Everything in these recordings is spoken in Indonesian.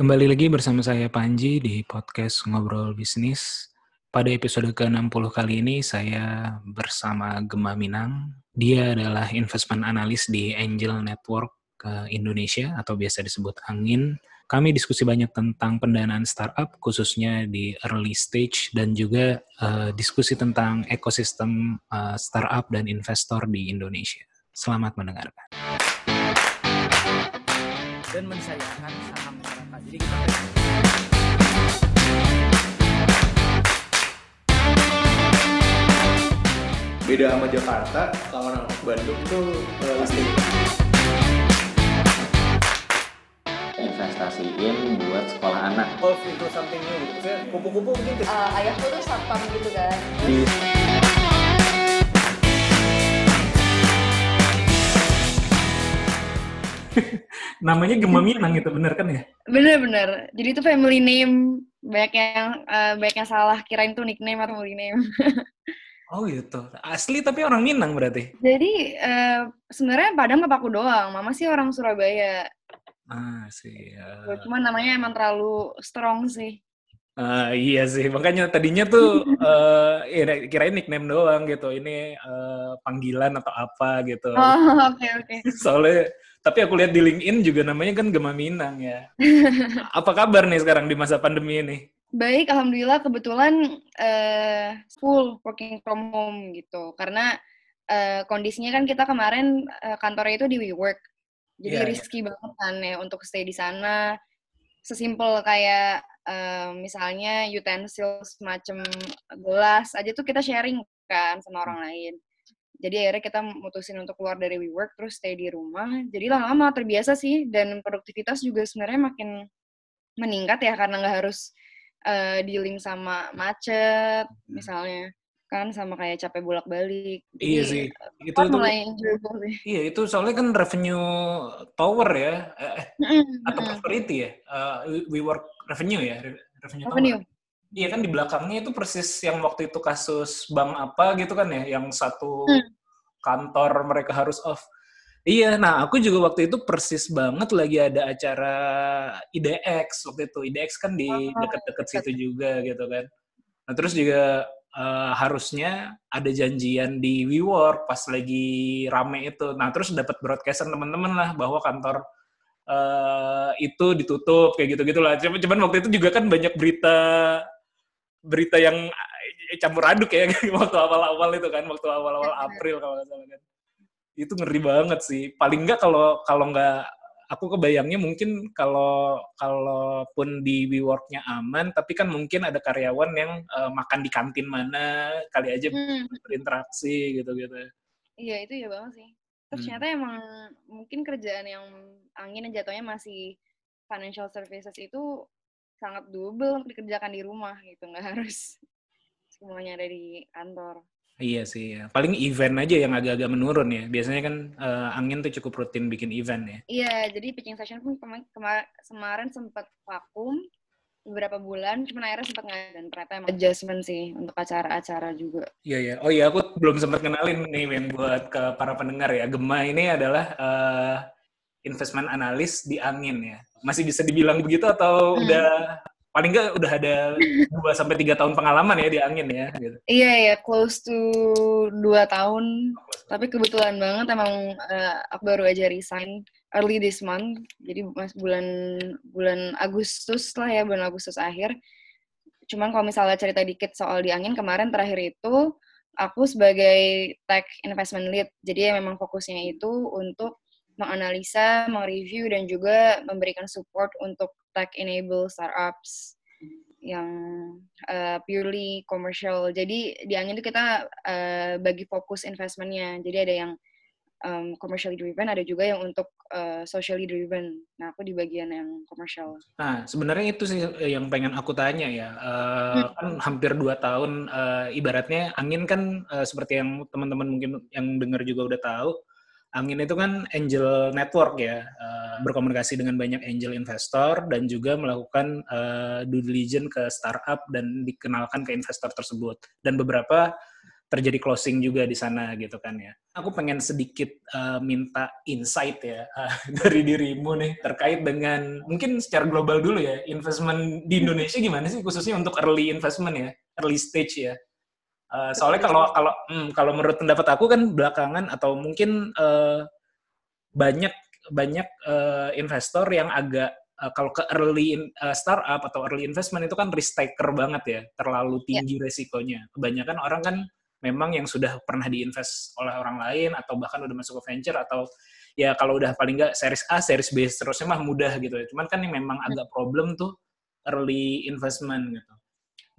Kembali lagi bersama saya Panji di podcast Ngobrol Bisnis. Pada episode ke-60 kali ini saya bersama Gemma Minang. Dia adalah investment analyst di Angel Network ke Indonesia atau biasa disebut Angin. Kami diskusi banyak tentang pendanaan startup khususnya di early stage dan juga uh, diskusi tentang ekosistem uh, startup dan investor di Indonesia. Selamat mendengarkan. Dan mensayangkan saham. Jadi kita beda sama Jakarta kalau orang Bandung tuh uh, listing investasiin buat sekolah anak. Evolve into something new gitu. Kupu-kupu mungkin. Uh, ayahku tuh satpam gitu kan. Di Namanya Gemma Minang itu bener kan ya? bener-bener jadi itu family name banyak yang uh, banyak yang salah kirain tuh nickname atau family name Oh gitu. Asli tapi orang Minang berarti. jadi uh, sebenarnya Padang papaku doang mama sih orang Surabaya Ah sih. ya. cuman namanya emang terlalu strong sih Ah, iya sih, makanya tadinya tuh eh ya, kirain nickname doang gitu. Ini eh, panggilan atau apa gitu. oh oke oke Soalnya tapi aku lihat di LinkedIn juga namanya kan Gema Minang ya. Apa kabar nih sekarang di masa pandemi ini? baik alhamdulillah kebetulan uh, full working from home gitu karena uh, kondisinya kan kita kemarin uh, kantornya itu di WeWork jadi iya. risky banget kan ya untuk stay di sana sesimpel kayak uh, misalnya utensil semacam gelas aja tuh kita sharing kan sama orang lain jadi akhirnya kita mutusin untuk keluar dari WeWork terus stay di rumah jadi lama-lama terbiasa sih dan produktivitas juga sebenarnya makin meningkat ya karena nggak harus eh, dealing sama macet misalnya kan sama kayak capek bolak-balik. Iya Jadi, sih. eh, Itu tuh mulai enjoyable sih. iya itu soalnya kan revenue tower ya. Eh, atau prosperity ya. Eh, we- we work revenue ya, re- revenue tower. Revenue. Iya kan di belakangnya itu persis yang waktu itu kasus bank apa gitu kan ya, yang satu Hmm. Kantor mereka harus off. Iya, nah aku juga waktu itu persis banget lagi ada acara IDX waktu itu. IDX kan di Oh, deket-deket deket. situ juga gitu kan. Nah terus juga eh, harusnya ada janjian di WeWork pas lagi rame itu. Nah terus dapat broadcastan teman-teman lah bahwa kantor eh, itu ditutup kayak gitu-gitu lah. Cuman, cuman waktu itu juga kan banyak berita berita yang campur aduk ya waktu awal-awal itu kan, waktu awal-awal April kalau nggak salah kan. Itu ngeri banget sih. Paling nggak kalau kalau nggak aku kebayangnya mungkin kalau kalaupun di WeWork-nya aman, tapi kan mungkin ada karyawan yang eh, makan di kantin mana, kali aja Hmm, berinteraksi gitu-gitu. Iya itu ya banget sih. Terus Hmm. ternyata emang mungkin kerjaan yang angin jatuhnya masih financial services itu sangat untuk dikerjakan di rumah gitu, nggak harus semuanya ada di kantor. Iya sih, ya. paling event aja yang agak-agak menurun ya. Biasanya kan eh, angin tuh cukup rutin bikin event ya. Iya, jadi pitching session pun kema- kema- kemarin sempat vakum beberapa bulan, cuman akhirnya sempat nggak dan ternyata emang adjustment sih untuk acara-acara juga. Iya ya. Oh iya, aku belum sempat kenalin nih men buat ke para pendengar ya. Gema ini adalah eh, investment analis di angin ya. Masih bisa dibilang begitu atau Hmm. udah paling nggak udah ada 2 sampai tiga tahun pengalaman ya di angin ya gitu. Iya ya, close to dua tahun. Tapi kebetulan banget emang eh, aku baru aja resign early this month. Jadi mas bulan bulan Agustus lah ya, bulan Agustus akhir. Cuman kalau misalnya cerita dikit soal di angin kemarin terakhir itu aku sebagai tech investment lead. Jadi ya memang fokusnya itu untuk menganalisa, mereview dan juga memberikan support untuk tech enable startups yang uh, purely commercial. Jadi di angin itu kita uh, bagi fokus investmentnya. Jadi ada yang um, commercially driven, ada juga yang untuk uh, socially driven. Nah, aku di bagian yang commercial. Nah, sebenarnya itu sih yang pengen aku tanya ya. Eh, kan hampir dua tahun, eh, ibaratnya angin kan eh, seperti yang teman-teman mungkin yang dengar juga udah tahu, angin itu kan angel network ya, eh, berkomunikasi dengan banyak angel investor dan juga melakukan eh, due diligence ke startup dan dikenalkan ke investor tersebut. Dan beberapa terjadi closing juga di sana gitu kan ya. Aku pengen sedikit uh, minta insight ya uh, dari dirimu nih terkait dengan mungkin secara global dulu ya investment di Indonesia gimana sih khususnya untuk early investment ya, early stage ya. Uh, soalnya kalau kalau hmm, kalau menurut pendapat aku kan belakangan atau mungkin uh, banyak banyak uh, investor yang agak uh, kalau ke early in, uh, startup atau early investment itu kan risk taker banget ya, terlalu tinggi yeah. resikonya. Kebanyakan orang kan memang yang sudah pernah diinvest oleh orang lain atau bahkan udah masuk ke venture atau ya kalau udah paling nggak series A, series B terusnya mah mudah gitu ya. Cuman kan yang memang agak problem tuh early investment gitu.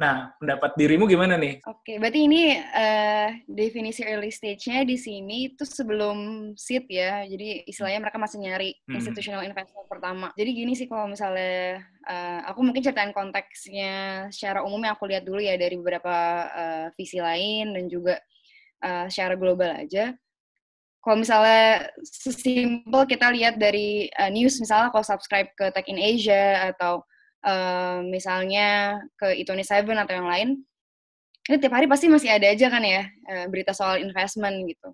Nah, pendapat dirimu gimana nih? Oke, okay, berarti ini uh, definisi early stage-nya di sini itu sebelum seed ya. Jadi istilahnya mereka masih nyari hmm. institutional investor pertama. Jadi gini sih kalau misalnya uh, aku mungkin ceritain konteksnya secara umum yang aku lihat dulu ya dari beberapa uh, visi lain dan juga uh, secara global aja. Kalau misalnya sesimpel kita lihat dari uh, news misalnya kalau subscribe ke Tech in Asia atau uh, misalnya ke Itoni Seven atau yang lain, itu tiap hari pasti masih ada aja kan ya uh, berita soal investment gitu.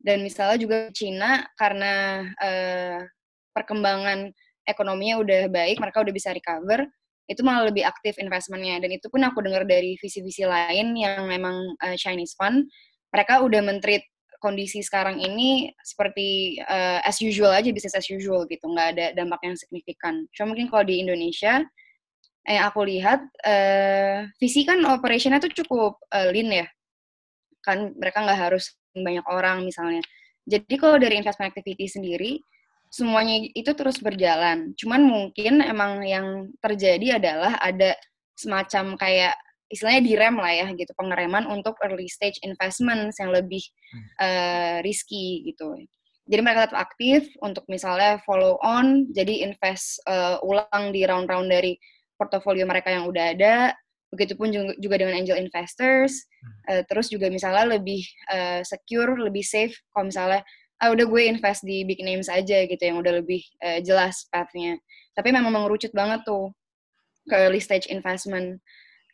Dan misalnya juga Cina karena uh, perkembangan ekonominya udah baik, mereka udah bisa recover, itu malah lebih aktif investmentnya. Dan itu pun aku dengar dari visi-visi lain yang memang Chinese fund, mereka udah mentreat kondisi sekarang ini seperti uh, as usual aja bisnis as usual gitu. Nggak ada dampak yang signifikan. Cuma mungkin kalau di Indonesia eh aku lihat uh, visi kan operationnya tuh cukup uh, lean ya. Kan mereka nggak harus banyak orang misalnya. Jadi kalau dari investment activity sendiri semuanya itu terus berjalan. Cuman mungkin emang yang terjadi adalah ada semacam kayak istilahnya direm lah ya gitu pengereman untuk early stage investment yang lebih uh, risky gitu. Jadi mereka tetap aktif untuk misalnya follow on, jadi invest uh, ulang di round-round dari portofolio mereka yang udah ada. Begitupun juga dengan angel investors. Uh, terus juga misalnya lebih uh, secure, lebih safe kalau misalnya ah udah gue invest di big names aja gitu yang udah lebih uh, jelas pathnya. Tapi memang mengerucut banget tuh ke early stage investment.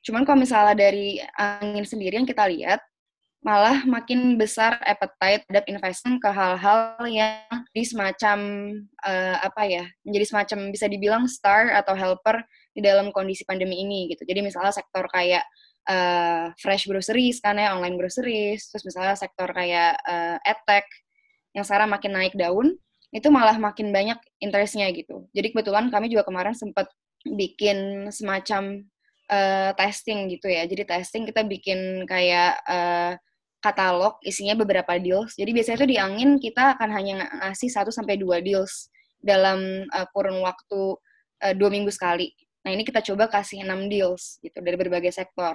Cuman kalau misalnya dari angin sendiri yang kita lihat, malah makin besar appetite terhadap investment ke hal-hal yang di semacam uh, apa ya menjadi semacam bisa dibilang star atau helper di dalam kondisi pandemi ini gitu. Jadi misalnya sektor kayak uh, fresh groceries kan ya online groceries terus misalnya sektor kayak uh, edtech yang sekarang makin naik daun itu malah makin banyak interestnya gitu. Jadi kebetulan kami juga kemarin sempat bikin semacam uh, testing gitu ya. Jadi testing kita bikin kayak uh, katalog isinya beberapa deals. Jadi biasanya tuh di angin kita akan hanya ngasih 1 sampai 2 deals dalam uh, kurun waktu dua minggu sekali. Nah ini kita coba kasih 6 deals gitu dari berbagai sektor.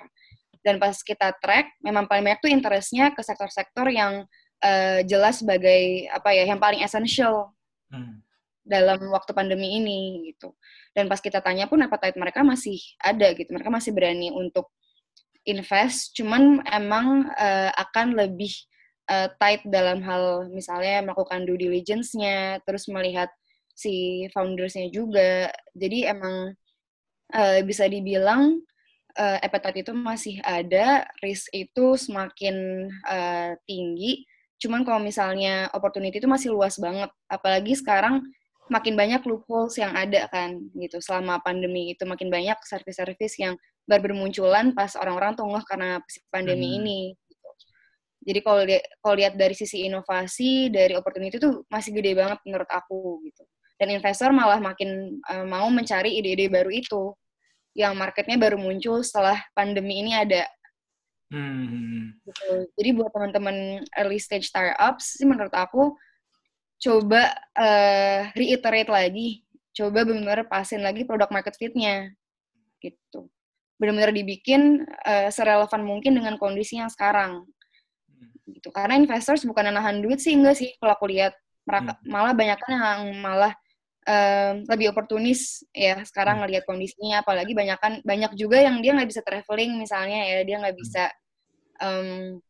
Dan pas kita track, memang paling banyak tuh interestnya ke sektor-sektor yang uh, jelas sebagai apa ya, yang paling essential. Hmm dalam waktu pandemi ini gitu. Dan pas kita tanya pun appetite mereka masih ada gitu. Mereka masih berani untuk invest, cuman emang uh, akan lebih uh, tight dalam hal misalnya melakukan due diligence-nya, terus melihat si founders-nya juga. Jadi emang uh, bisa dibilang uh, appetite itu masih ada, risk itu semakin uh, tinggi. Cuman kalau misalnya opportunity itu masih luas banget, apalagi sekarang makin banyak loopholes yang ada kan gitu selama pandemi itu makin banyak service-service yang baru bermunculan pas orang-orang tunggu karena pandemi hmm. ini gitu. jadi kalau li kalau lihat dari sisi inovasi dari opportunity itu masih gede banget menurut aku gitu dan investor malah makin uh, mau mencari ide-ide baru itu yang marketnya baru muncul setelah pandemi ini ada hmm. gitu. jadi buat teman-teman early stage startups sih menurut aku coba uh, reiterate lagi, coba benar-benar pasin lagi produk market fit-nya gitu. Benar-benar dibikin uh, serelevan mungkin dengan kondisi yang sekarang. Gitu. Karena investors bukan nahan duit sih enggak sih kalau aku lihat. Mereka, hmm. malah banyak kan yang malah uh, lebih oportunis ya sekarang hmm. ngelihat kondisinya apalagi banyak kan banyak juga yang dia nggak bisa traveling misalnya ya dia nggak hmm. bisa um,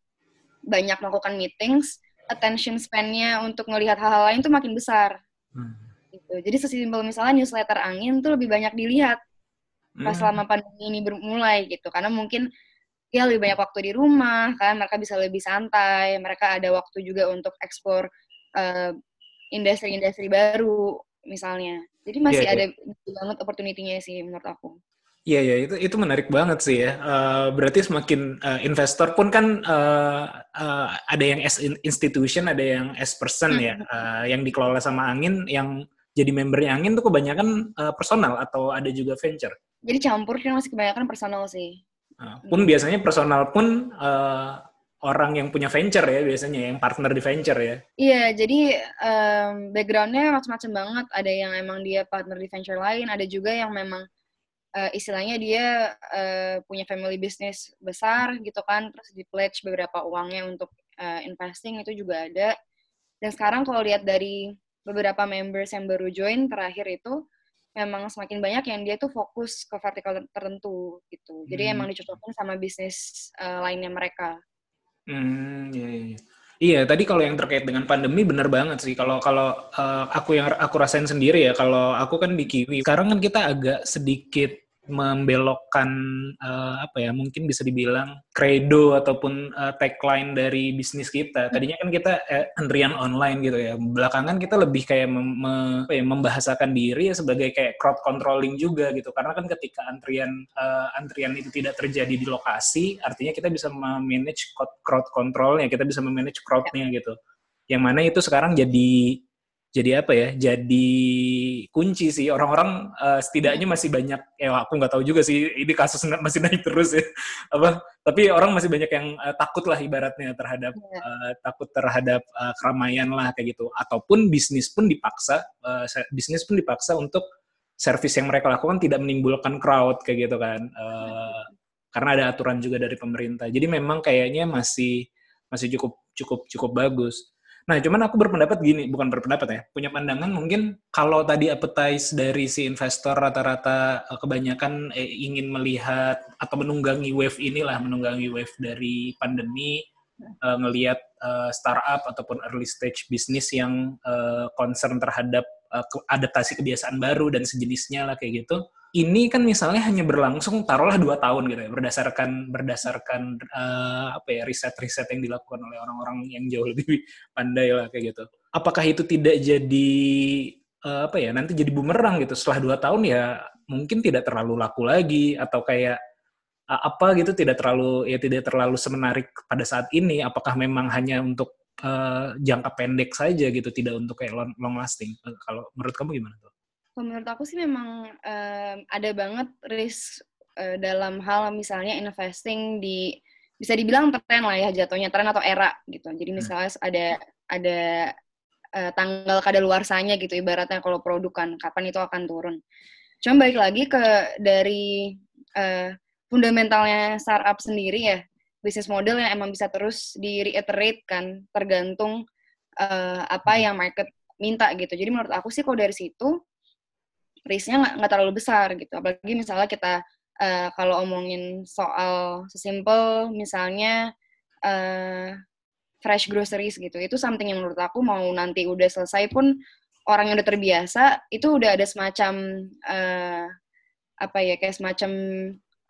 banyak melakukan meetings attention span-nya untuk melihat hal-hal lain tuh makin besar. Hmm. Gitu. Jadi sesimpel misalnya newsletter angin tuh lebih banyak dilihat pas hmm. selama pandemi ini bermulai gitu. Karena mungkin ya lebih banyak waktu di rumah kan mereka bisa lebih santai mereka ada waktu juga untuk ekspor eh, industri-industri baru misalnya jadi masih Iya, iya. ada banget opportunity-nya sih menurut aku Iya, iya, itu itu menarik banget sih ya. Eh, berarti semakin eh, investor pun kan eh, eh, ada yang as in- institution, ada yang as person ya, eh, yang dikelola sama Angin, yang jadi membernya Angin tuh kebanyakan eh, personal atau ada juga venture. jadi campur kan masih kebanyakan personal sih Eh, pun biasanya personal pun eh, orang yang punya venture ya biasanya, yang partner di venture ya. Iya, jadi em, background-nya macam-macam banget. Ada yang emang dia partner di venture lain, ada juga yang memang eh, istilahnya dia eh, punya family business besar gitu kan, terus di pledge beberapa uangnya untuk eh, investing itu juga ada. Dan sekarang kalau lihat dari beberapa members yang baru join terakhir itu, memang semakin banyak yang dia tuh fokus ke vertikal tertentu gitu. Jadi Hmm. emang dicocokin sama bisnis eh, lainnya mereka. Hmm, iya, iya, iya. Iya, tadi kalau yang terkait dengan pandemi benar banget sih. Kalau kalau eh, aku yang aku rasain sendiri ya, kalau aku kan di Kiwi. Sekarang kan kita agak sedikit membelokkan eh, apa ya, mungkin bisa dibilang credo ataupun eh, tagline dari bisnis kita. Tadinya kan kita eh, antrian online gitu ya. Belakangan kita lebih kayak mem- me- apa ya, membahasakan diri ya sebagai kayak crowd controlling juga gitu. Karena kan ketika antrian eh, antrian itu tidak terjadi di lokasi, artinya kita bisa memanage crowd- crowd controlnya, kita bisa memanage crowdnya gitu. Yang mana itu sekarang jadi jadi apa ya? Jadi kunci sih orang-orang eh, setidaknya masih banyak. Ya aku nggak tahu juga sih ini kasus masih naik terus ya. Apa? Tapi orang masih banyak yang eh, takut lah ibaratnya terhadap eh, takut terhadap eh, keramaian lah kayak gitu. Ataupun bisnis pun dipaksa eh, se- bisnis pun dipaksa untuk service yang mereka lakukan tidak menimbulkan crowd kayak gitu kan. Eh, karena ada aturan juga dari pemerintah. Jadi memang kayaknya masih masih cukup cukup cukup bagus. Nah, cuman aku berpendapat gini, bukan berpendapat ya, punya pandangan mungkin kalau tadi appetize dari si investor rata-rata eh, kebanyakan eh, ingin melihat atau menunggangi wave inilah, menunggangi wave dari pandemi, eh, ngelihat eh, startup ataupun early stage bisnis yang concern terhadap adaptasi kebiasaan baru dan sejenisnya lah kayak gitu. Ini kan misalnya hanya berlangsung taruhlah dua tahun gitu ya, berdasarkan berdasarkan eh, apa ya riset-riset yang dilakukan oleh orang-orang yang jauh lebih pandai lah kayak gitu. Apakah itu tidak jadi eh, apa ya nanti jadi bumerang gitu setelah dua tahun ya mungkin tidak terlalu laku lagi atau kayak a- apa gitu tidak terlalu ya tidak terlalu semenarik pada saat ini. Apakah memang hanya untuk eh, jangka pendek saja gitu tidak untuk kayak long, long lasting? Eh, Kalau menurut kamu gimana tuh? Kalau menurut aku sih memang em, ada banget risk eh, dalam hal misalnya investing di bisa dibilang tren lah ya jatuhnya tren atau era gitu. Jadi misalnya ada ada eh, tanggal kadaluarsanya gitu ibaratnya kalau produk kan kapan itu akan turun. Cuma balik lagi ke dari eh, fundamentalnya startup sendiri ya bisnis model yang emang bisa terus di reiterate kan tergantung eh, apa yang market minta gitu. Jadi menurut aku sih kalau dari situ risknya nggak terlalu besar gitu. Apalagi misalnya kita eh, kalau omongin soal sesimpel misalnya eh, fresh groceries gitu, itu something yang menurut aku mau nanti udah selesai pun orang yang udah terbiasa itu udah ada semacam eh, apa ya kayak semacam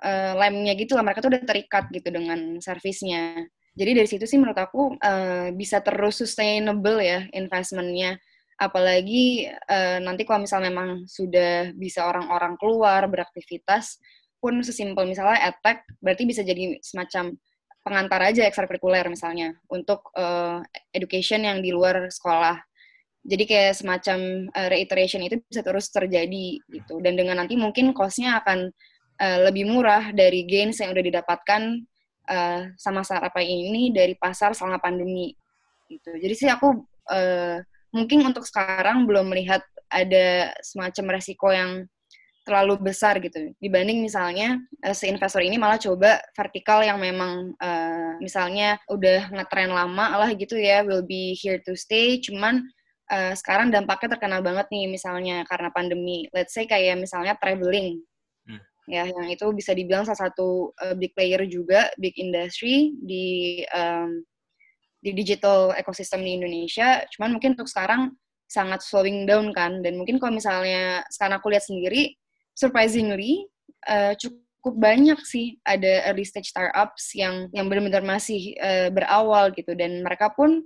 eh, lemnya gitu lah. Mereka tuh udah terikat gitu dengan servisnya. Jadi dari situ sih menurut aku eh, bisa terus sustainable ya investmentnya apalagi eh, nanti kalau misalnya memang sudah bisa orang-orang keluar beraktivitas pun sesimpel misalnya attack berarti bisa jadi semacam pengantar aja ekstrakurikuler misalnya untuk eh, education yang di luar sekolah. Jadi kayak semacam eh, reiteration itu bisa terus terjadi gitu. Dan dengan nanti mungkin cost-nya akan eh, lebih murah dari gains yang udah didapatkan eh, sama startup ini dari pasar selama pandemi gitu. Jadi sih aku eh, mungkin untuk sekarang belum melihat ada semacam resiko yang terlalu besar gitu. Dibanding misalnya uh, si investor ini malah coba vertikal yang memang uh, misalnya udah ngetren lama lah gitu ya will be here to stay. Cuman uh, sekarang dampaknya terkena banget nih misalnya karena pandemi. Let's say kayak misalnya traveling. Hmm. ya yang itu bisa dibilang salah satu uh, big player juga big industry di um, di digital ekosistem di Indonesia. Cuman mungkin untuk sekarang sangat slowing down kan. Dan mungkin kalau misalnya sekarang aku lihat sendiri, surprisingly uh, cukup banyak sih ada early stage startups yang yang benar-benar masih uh, berawal gitu dan mereka pun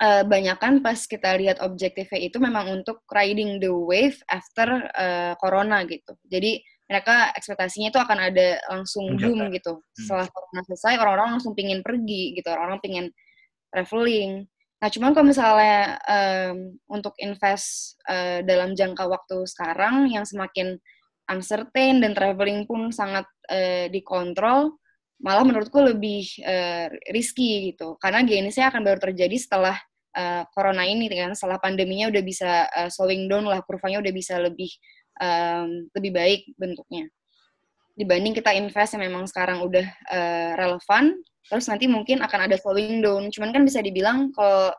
uh, banyak kan pas kita lihat objektifnya itu memang untuk riding the wave after uh, corona gitu. Jadi mereka ekspektasinya itu akan ada langsung boom gitu. Hmm. Setelah corona selesai, orang-orang langsung pingin pergi gitu, orang-orang pingin traveling. Nah, cuman kalau misalnya um, untuk invest uh, dalam jangka waktu sekarang yang semakin uncertain dan traveling pun sangat uh, dikontrol, malah menurutku lebih uh, risky gitu. Karena GNC akan baru terjadi setelah uh, corona ini kan, setelah pandeminya udah bisa uh, slowing down lah, kurvanya udah bisa lebih um, lebih baik bentuknya dibanding kita invest yang memang sekarang udah uh, relevan terus nanti mungkin akan ada slowing down. Cuman kan bisa dibilang kalau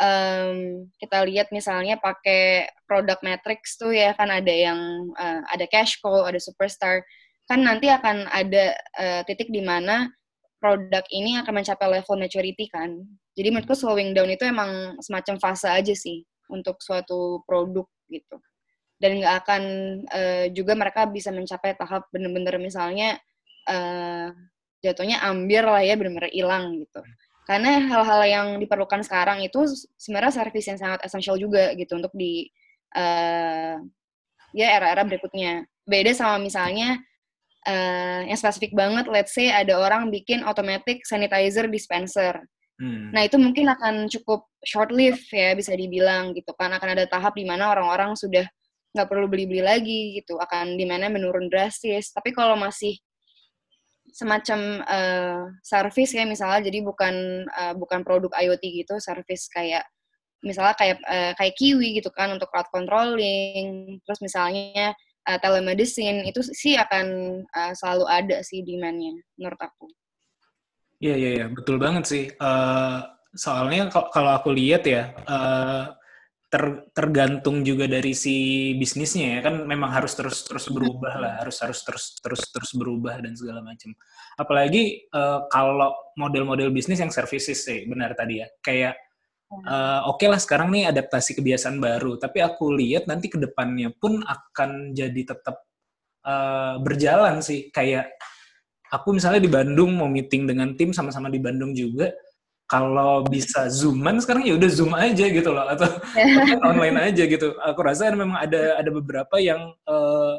um, kita lihat misalnya pakai produk matrix tuh ya kan ada yang uh, ada cash cow ada superstar. Kan nanti akan ada uh, titik di mana produk ini akan mencapai level maturity kan. Jadi menurutku slowing down itu emang semacam fase aja sih untuk suatu produk gitu. Dan nggak akan uh, juga mereka bisa mencapai tahap bener-bener misalnya uh, jatuhnya ambil lah ya benar-benar hilang gitu. Karena hal-hal yang diperlukan sekarang itu sebenarnya service yang sangat esensial juga gitu untuk di uh, ya era-era berikutnya. Beda sama misalnya uh, yang spesifik banget, let's say ada orang bikin automatic sanitizer dispenser. Hmm. Nah itu mungkin akan cukup short live ya bisa dibilang gitu kan akan ada tahap di mana orang-orang sudah nggak perlu beli-beli lagi gitu akan demandnya menurun drastis tapi kalau masih semacam uh, service kayak misalnya jadi bukan uh, bukan produk IoT gitu service kayak misalnya kayak uh, kayak Kiwi gitu kan untuk crowd controlling terus misalnya uh, telemedicine itu sih akan uh, selalu ada sih demandnya menurut aku. Iya iya iya betul banget sih. Uh, soalnya kalau aku lihat ya uh, ter, tergantung juga dari si bisnisnya ya. Kan memang harus terus terus berubah lah harus harus terus terus terus berubah dan segala macam apalagi uh, kalau model-model bisnis yang services sih benar tadi ya. Kayak uh, oke okay lah sekarang nih adaptasi kebiasaan baru tapi aku lihat nanti ke depannya pun akan jadi tetap uh, berjalan sih. Kayak aku misalnya di Bandung mau meeting dengan tim sama-sama di Bandung juga kalau bisa zooman sekarang ya udah zoom aja gitu loh atau online aja gitu. Aku rasa memang ada ada beberapa yang uh,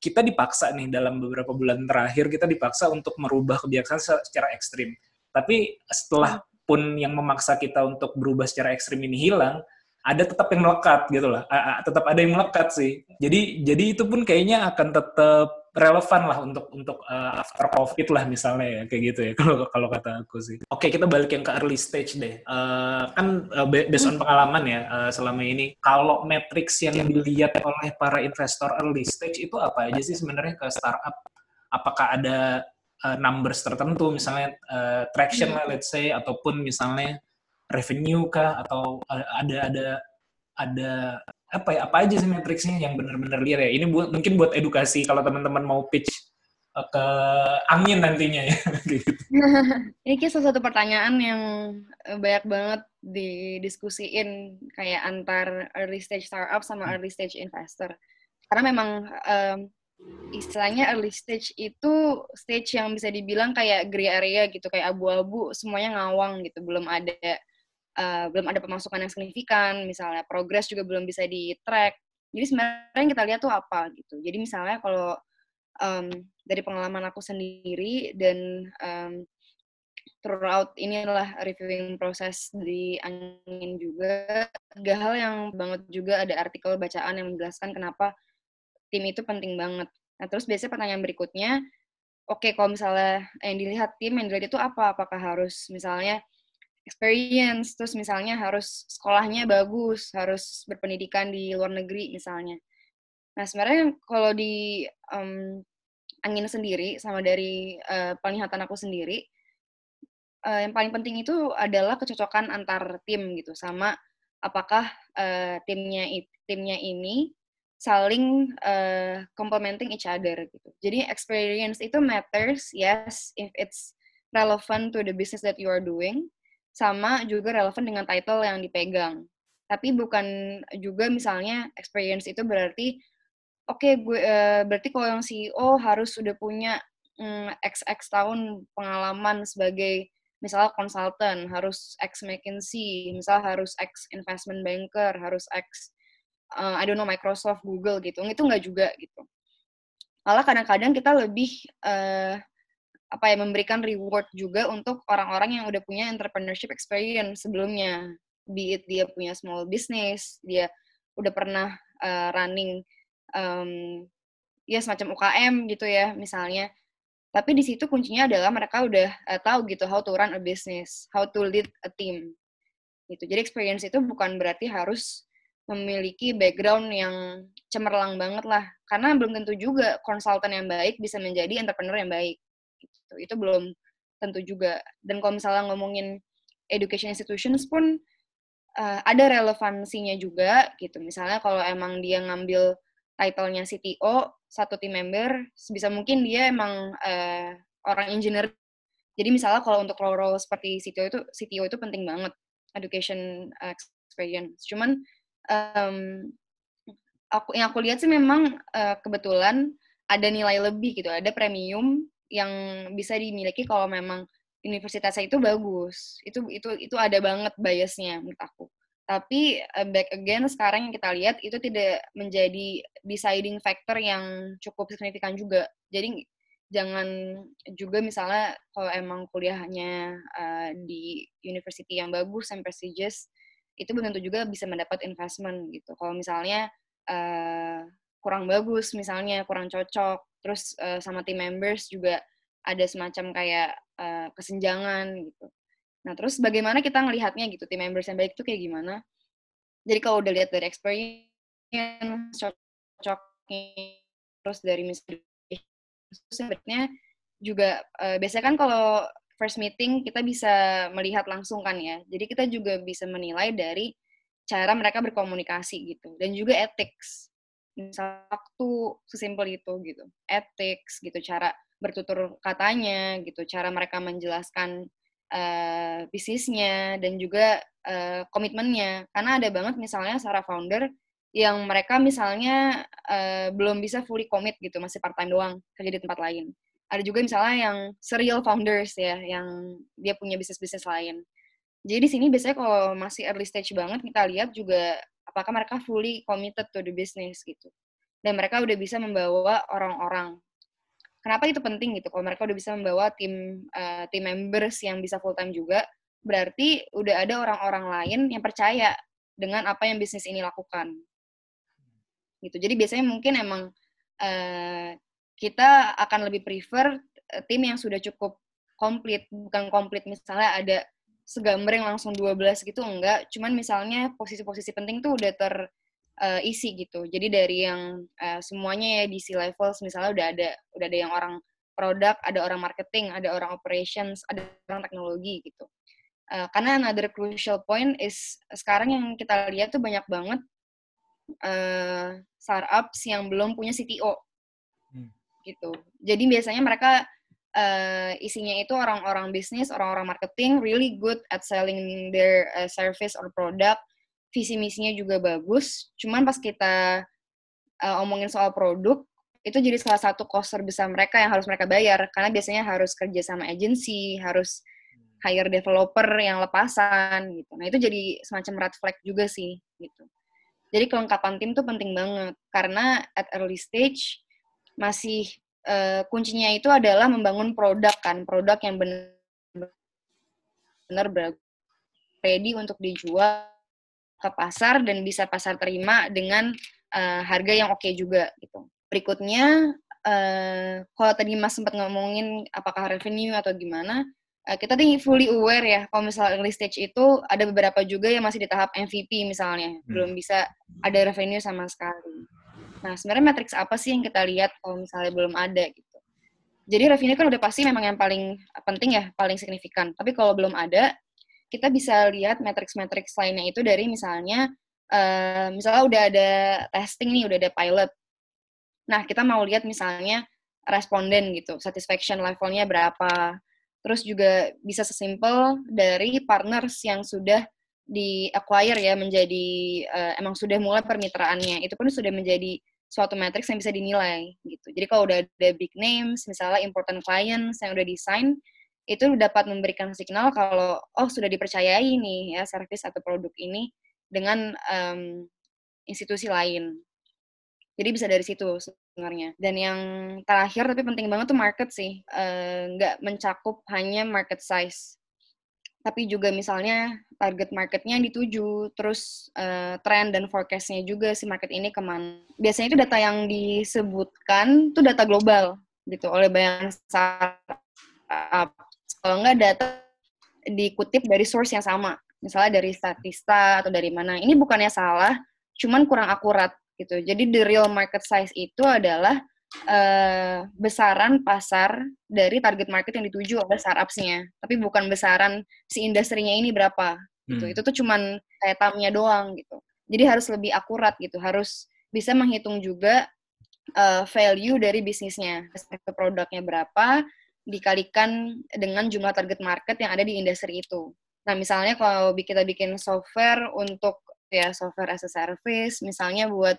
kita dipaksa nih dalam beberapa bulan terakhir kita dipaksa untuk merubah kebiasaan secara ekstrim. Tapi setelah pun yang memaksa kita untuk berubah secara ekstrim ini hilang, ada tetap yang melekat gitu loh. Tetap ada yang melekat sih. Jadi jadi itu pun kayaknya akan tetap relevan lah untuk untuk uh, after covid lah misalnya ya kayak gitu ya kalau kalau kata aku sih. Oke kita balik yang ke early stage deh. Uh, kan uh, based on pengalaman ya uh, selama ini kalau matrix yang dilihat oleh para investor early stage itu apa aja sih sebenarnya ke startup? Apakah ada uh, numbers tertentu misalnya uh, traction lah let's say ataupun misalnya revenue kah atau ada ada ada apa ya apa aja sih matriksnya yang benar-benar liar ya ini buat mungkin buat edukasi kalau teman-teman mau pitch uh, ke angin nantinya ya gitu. ini kayak salah satu pertanyaan yang eh, banyak banget didiskusiin kayak antar early stage startup sama hmm. early stage investor karena memang um, istilahnya early stage itu stage yang bisa dibilang kayak gray area gitu kayak abu-abu semuanya ngawang gitu belum ada uh, belum ada pemasukan yang signifikan, misalnya progres juga belum bisa di track. Jadi sebenarnya yang kita lihat tuh apa gitu. Jadi misalnya kalau um, dari pengalaman aku sendiri dan um, throughout inilah reviewing proses di angin juga tiga hal yang banget juga ada artikel bacaan yang menjelaskan kenapa tim itu penting banget. Nah terus biasanya pertanyaan berikutnya, oke okay, kalau misalnya yang dilihat tim yang dilihat itu apa? Apakah harus misalnya experience, terus misalnya harus sekolahnya bagus, harus berpendidikan di luar negeri misalnya. Nah sebenarnya kalau di um, angin sendiri sama dari uh, penglihatan aku sendiri, uh, yang paling penting itu adalah kecocokan antar tim gitu, sama apakah uh, timnya timnya ini saling uh, complementing each other gitu. Jadi experience itu matters, yes, if it's relevant to the business that you are doing sama juga relevan dengan title yang dipegang. Tapi bukan juga misalnya experience itu berarti oke gue eh, berarti kalau yang CEO harus sudah punya mm, XX tahun pengalaman sebagai misalnya konsultan, harus ex McKinsey, misalnya harus ex investment banker, harus ex uh, I don't know Microsoft, Google gitu. Itu nggak juga gitu. Malah kadang-kadang kita lebih uh, apa ya memberikan reward juga untuk orang-orang yang udah punya entrepreneurship experience sebelumnya. Be it dia punya small business, dia udah pernah uh, running um, ya semacam UKM gitu ya misalnya tapi di situ kuncinya adalah mereka udah uh, tahu gitu how to run a business, how to lead a team. Gitu. Jadi experience itu bukan berarti harus memiliki background yang cemerlang banget lah. Karena belum tentu juga konsultan yang baik bisa menjadi entrepreneur yang baik. Gitu. Itu belum tentu juga. Dan kalau misalnya ngomongin education institutions pun uh, ada relevansinya juga gitu. Misalnya kalau emang dia ngambil title-nya CTO, satu team member, sebisa mungkin dia emang uh, orang engineer. Jadi misalnya kalau untuk role-role seperti CTO itu, CTO itu penting banget, education experience. Cuman um, aku yang aku lihat sih memang uh, kebetulan ada nilai lebih gitu, ada premium yang bisa dimiliki kalau memang universitasnya itu bagus. Itu itu itu ada banget biasnya menurut aku. Tapi uh, back again sekarang yang kita lihat itu tidak menjadi deciding factor yang cukup signifikan juga. Jadi jangan juga misalnya kalau emang kuliahnya uh, di university yang bagus and prestigious itu belum tentu juga bisa mendapat investment gitu. Kalau misalnya uh, kurang bagus, misalnya kurang cocok, terus uh, sama team members juga ada semacam kayak uh, kesenjangan gitu. Nah, terus bagaimana kita ngelihatnya gitu, tim members yang baik itu kayak gimana? Jadi kalau udah lihat dari experience, cocoknya, terus dari misalnya sebenarnya juga uh, biasanya kan kalau first meeting kita bisa melihat langsung kan ya. Jadi kita juga bisa menilai dari cara mereka berkomunikasi gitu dan juga ethics. Misal waktu sesimpel itu gitu. Ethics gitu, cara bertutur katanya gitu, cara mereka menjelaskan uh, bisnisnya dan juga uh, komitmennya. Karena ada banget misalnya secara founder yang mereka misalnya uh, belum bisa fully commit gitu, masih part time doang kerja di tempat lain. Ada juga misalnya yang serial founders ya, yang dia punya bisnis-bisnis lain. Jadi di sini biasanya kalau masih early stage banget kita lihat juga apakah mereka fully committed to the business gitu. Dan mereka udah bisa membawa orang-orang. Kenapa itu penting gitu? Kalau mereka udah bisa membawa tim uh, tim members yang bisa full time juga berarti udah ada orang-orang lain yang percaya dengan apa yang bisnis ini lakukan. Gitu. Jadi biasanya mungkin emang uh, kita akan lebih prefer uh, tim yang sudah cukup komplit bukan komplit misalnya ada segambreng langsung 12 gitu enggak cuman misalnya posisi-posisi penting tuh udah ter uh, isi gitu. Jadi dari yang uh, semuanya ya di C levels misalnya udah ada udah ada yang orang produk, ada orang marketing, ada orang operations, ada orang teknologi gitu. Uh, karena another crucial point is sekarang yang kita lihat tuh banyak banget uh, startups yang belum punya CTO hmm. gitu. Jadi biasanya mereka uh, isinya itu orang-orang bisnis, orang-orang marketing, really good at selling their uh, service or product, visi misinya juga bagus. Cuman pas kita uh, omongin soal produk itu jadi salah satu cost terbesar mereka yang harus mereka bayar. Karena biasanya harus kerja sama agency harus hire developer yang lepasan gitu. Nah itu jadi semacam red flag juga sih gitu. Jadi kelengkapan tim tuh penting banget. Karena at early stage masih uh, kuncinya itu adalah membangun produk kan produk yang benar benar ready untuk dijual ke pasar dan bisa pasar terima dengan uh, harga yang oke okay juga gitu. Berikutnya uh, kalau tadi Mas sempat ngomongin apakah revenue atau gimana, uh, kita tinggi fully aware ya kalau misalnya early stage itu ada beberapa juga yang masih di tahap MVP misalnya, hmm. belum bisa ada revenue sama sekali. Nah, sebenarnya matriks apa sih yang kita lihat kalau misalnya belum ada gitu. Jadi revenue kan udah pasti memang yang paling penting ya, paling signifikan. Tapi kalau belum ada, kita bisa lihat matriks-matriks lainnya itu dari misalnya uh, misalnya udah ada testing nih, udah ada pilot. Nah, kita mau lihat misalnya responden gitu, satisfaction levelnya berapa. Terus juga bisa sesimpel dari partners yang sudah di acquire ya menjadi uh, emang sudah mulai permitraannya. Itu pun sudah menjadi suatu matrix yang bisa dinilai gitu. Jadi kalau udah ada big names, misalnya important clients yang udah desain, itu dapat memberikan signal kalau oh sudah dipercayai nih ya service atau produk ini dengan um, institusi lain. Jadi bisa dari situ sebenarnya. Dan yang terakhir tapi penting banget tuh market sih, nggak uh, mencakup hanya market size tapi juga misalnya target marketnya dituju, terus uh, trend dan forecastnya juga si market ini ke mana. Biasanya itu data yang disebutkan itu data global gitu oleh banyak startup. Kalau nggak data dikutip dari source yang sama, misalnya dari Statista atau dari mana. Ini bukannya salah, cuman kurang akurat gitu. Jadi the real market size itu adalah uh, besaran pasar dari target market yang dituju oleh startups-nya, tapi bukan besaran si industrinya ini berapa gitu. Hmm. Itu tuh cuman kayak tamnya doang gitu. Jadi harus lebih akurat gitu, harus bisa menghitung juga uh, value dari bisnisnya, ke produknya berapa dikalikan dengan jumlah target market yang ada di industri itu. Nah, misalnya kalau kita bikin software untuk ya software as a service, misalnya buat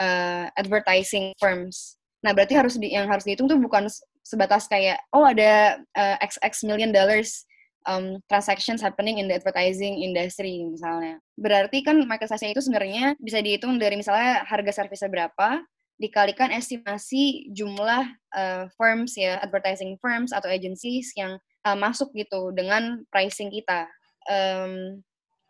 uh, advertising firms. Nah, berarti harus di, yang harus dihitung tuh bukan sebatas kayak oh ada uh, eh, XX million dollars um, transactions happening in the advertising industry misalnya. Berarti kan market size itu sebenarnya bisa dihitung dari misalnya harga service berapa dikalikan estimasi jumlah uh, firms ya, advertising firms atau agencies yang uh, masuk gitu dengan pricing kita. Um,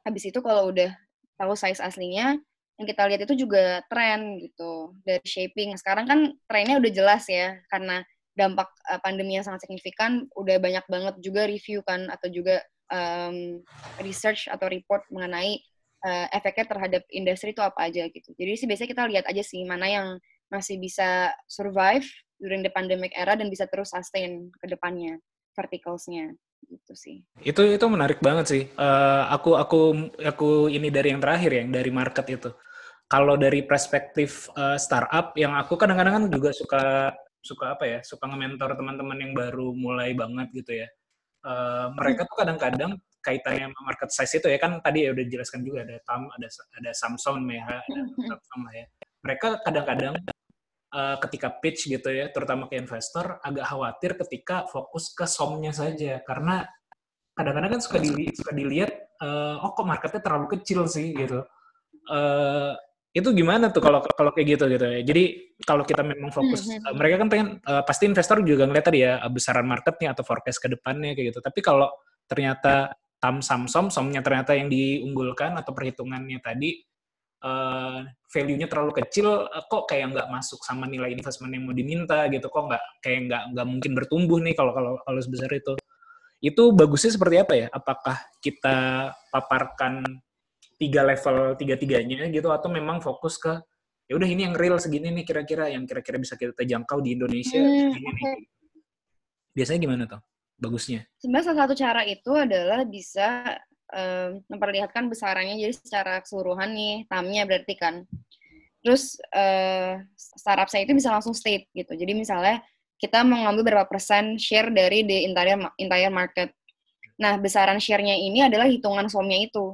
habis itu kalau udah tahu size aslinya, yang kita lihat itu juga tren gitu dari shaping. Sekarang kan trennya udah jelas ya karena dampak uh, pandemi yang sangat signifikan, udah banyak banget juga review kan atau juga um, research atau report mengenai uh, efeknya terhadap industri itu apa aja gitu. Jadi sih biasanya kita lihat aja sih mana yang masih bisa survive during the pandemic era dan bisa terus sustain ke depannya verticalsnya gitu sih. Itu itu menarik banget sih. Uh, aku aku aku ini dari yang terakhir ya, dari market itu kalau dari perspektif uh, startup yang aku kadang-kadang kan juga suka suka apa ya suka nge-mentor teman-teman yang baru mulai banget gitu ya. Uh, mereka tuh kadang-kadang kaitannya sama market size itu ya kan tadi ya udah dijelaskan juga ada tam ada ada Samsung Meha ada Samsung lah ya. Mereka kadang-kadang uh, ketika pitch gitu ya terutama ke investor agak khawatir ketika fokus ke somnya saja. Karena kadang-kadang kan suka dili suka dilihat uh, oh kok marketnya terlalu kecil sih gitu. Uh, itu gimana tuh kalau kalau kayak gitu gitu ya. Jadi kalau kita memang fokus, mm -hmm. mereka kan pengen uh, pasti investor juga ngeliat tadi ya besaran marketnya atau forecast ke depannya kayak gitu. Tapi kalau ternyata tam samsom somnya ternyata yang diunggulkan atau perhitungannya tadi uh, value-nya terlalu kecil, uh, kok kayak nggak masuk sama nilai investment yang mau diminta gitu, kok nggak kayak nggak nggak mungkin bertumbuh nih kalau kalau kalau sebesar itu. Itu bagusnya seperti apa ya? Apakah kita paparkan tiga level tiga tiganya gitu atau memang fokus ke ya udah ini yang real segini nih kira-kira yang kira-kira bisa kita jangkau di Indonesia hmm, segini okay. nih. Biasanya gimana tuh bagusnya? Sebenarnya salah satu cara itu adalah bisa um, memperlihatkan besarannya jadi secara keseluruhan nih tamnya berarti kan. Terus uh, startup saya itu bisa langsung state gitu. Jadi misalnya kita mengambil berapa persen share dari the entire entire market. Nah, besaran share-nya ini adalah hitungan somnya itu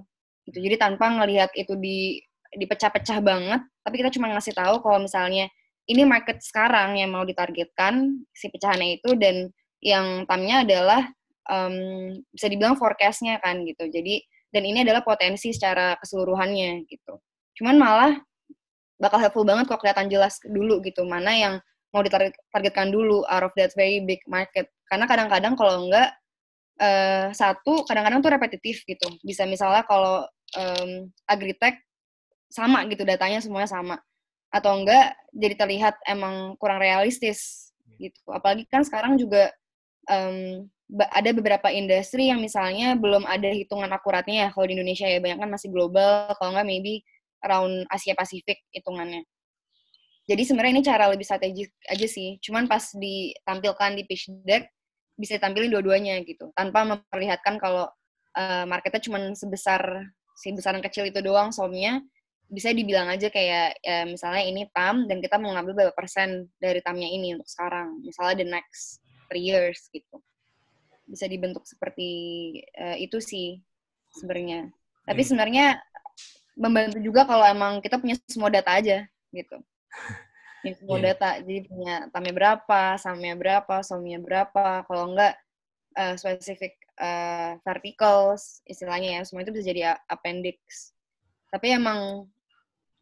gitu. Jadi tanpa ngelihat itu di dipecah-pecah banget tapi kita cuma ngasih tahu kalau misalnya ini market sekarang yang mau ditargetkan si pecahannya itu dan yang tamnya adalah um, bisa dibilang forecastnya kan gitu. Jadi dan ini adalah potensi secara keseluruhannya gitu. Cuman malah bakal helpful banget kok kelihatan jelas dulu gitu. Mana yang mau ditargetkan dulu out of that very big market. Karena kadang-kadang kalau enggak uh, satu kadang-kadang tuh repetitif gitu. Bisa misalnya kalau um, agritech sama gitu datanya semuanya sama atau enggak jadi terlihat emang kurang realistis gitu. Apalagi kan sekarang juga um, ada beberapa industri yang misalnya belum ada hitungan akuratnya ya kalau di Indonesia ya banyak kan masih global kalau enggak maybe around Asia Pasifik hitungannya. Jadi sebenarnya ini cara lebih strategis aja sih. Cuman pas ditampilkan di pitch deck bisa ditampilin dua-duanya gitu. Tanpa memperlihatkan kalau uh, marketnya cuma sebesar si besaran kecil itu doang somnya bisa dibilang aja kayak ya, misalnya ini tam dan kita mau ngambil berapa persen dari tamnya ini untuk sekarang. Misalnya the next three years gitu. Bisa dibentuk seperti uh, itu sih sebenarnya. Tapi hmm. sebenarnya membantu juga kalau emang kita punya semua data aja gitu info Iya. data. Jadi punya tamnya berapa, sahamnya berapa, somnya berapa. Kalau enggak uh, specific uh, verticals istilahnya ya, semua itu bisa jadi appendix. Tapi emang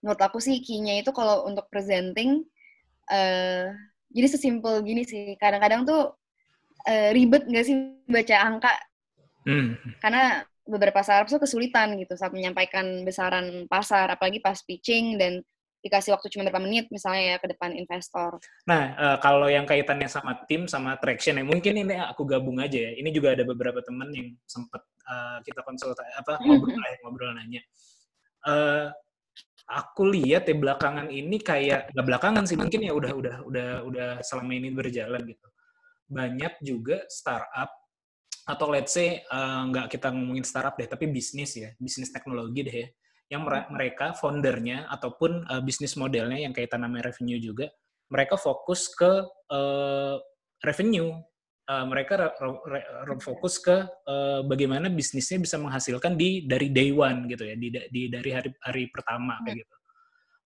menurut aku sih key-nya itu kalau untuk presenting eh jadi sesimpel gini sih. Kadang-kadang tuh eh, ribet nggak sih baca angka Hmm. karena beberapa startup tuh kesulitan gitu saat menyampaikan besaran pasar apalagi pas pitching dan dikasih waktu cuma beberapa menit misalnya ya ke depan investor. Nah, eh, kalau yang kaitannya sama tim, sama traction ya, mungkin ini aku gabung aja ya. Ini juga ada beberapa temen yang sempat eh, kita konsultasi apa ngobrol lah ya, ngobrol nanya. Eh, aku lihat ya belakangan ini kayak nggak belakangan sih mungkin ya udah udah udah udah selama ini berjalan gitu. Banyak juga startup atau let's say eh, nggak kita ngomongin startup deh, tapi bisnis ya, bisnis teknologi deh ya, yang mere- mereka foundernya ataupun eh, bisnis modelnya yang kaitan namanya revenue juga, mereka fokus ke eh, revenue. Eh, mereka re- re- re- fokus ke eh, bagaimana bisnisnya bisa menghasilkan di dari day one gitu ya, di, di dari hari hari pertama kayak gitu.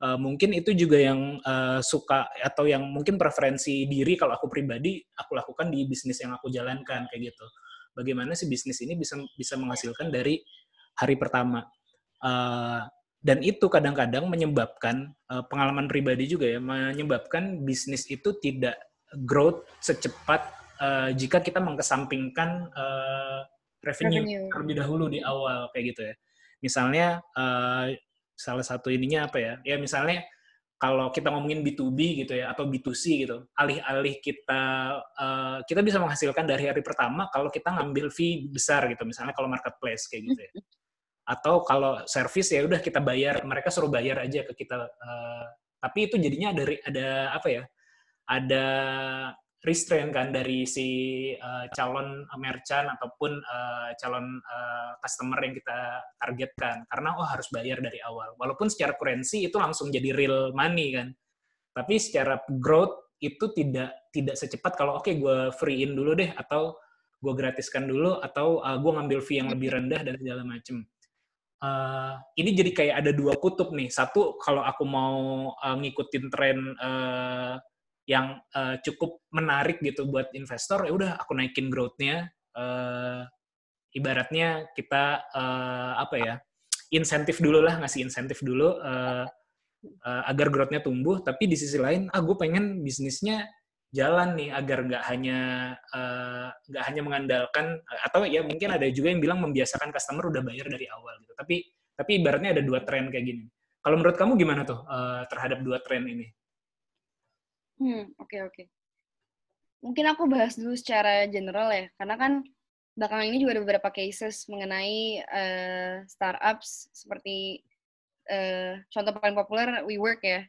Eh, mungkin itu juga yang eh, suka atau yang mungkin preferensi diri kalau aku pribadi aku lakukan di bisnis yang aku jalankan kayak gitu. Bagaimana sih bisnis ini bisa bisa menghasilkan dari hari pertama. Eh, dan itu kadang-kadang menyebabkan eh, pengalaman pribadi juga ya menyebabkan bisnis itu tidak growth secepat eh, jika kita mengesampingkan eh, revenue, Revenue. terlebih dahulu di awal kayak gitu ya. Misalnya eh, salah satu ininya apa ya? Ya misalnya kalau kita ngomongin B2B gitu ya atau B2C gitu, alih-alih kita eh, kita bisa menghasilkan dari hari pertama kalau kita ngambil fee besar gitu, misalnya kalau marketplace kayak gitu ya. Atau kalau service ya udah kita bayar, mereka suruh bayar aja ke kita. eh, tapi itu jadinya ada ada apa ya? Ada restraint kan dari si eh, calon merchant ataupun eh, calon customer yang kita targetkan karena oh harus bayar dari awal walaupun secara currency itu langsung jadi real money kan tapi secara growth itu tidak tidak secepat kalau oke gue free-in dulu deh atau gue gratiskan dulu atau gue ngambil fee yang lebih rendah dan segala macem Eh, ini jadi kayak ada dua kutub nih. Satu kalau aku mau eh, ngikutin tren eh, yang eh, cukup menarik gitu buat investor ya udah aku naikin growth-nya. Eh, ibaratnya kita eh, apa ya insentif dulu lah ngasih insentif dulu eh, eh, agar growth-nya tumbuh. Tapi di sisi lain ah pengen bisnisnya jalan nih agar nggak hanya eh, nggak hanya mengandalkan atau ya mungkin ada juga yang bilang membiasakan customer udah bayar dari awal gitu tapi tapi ibaratnya ada dua tren kayak gini kalau menurut kamu gimana tuh eh, terhadap dua tren ini Hmm, oke oke. Mungkin aku bahas dulu secara general ya, karena kan belakangan ini juga ada beberapa cases mengenai eh, startups seperti eh, contoh paling populer WeWork ya,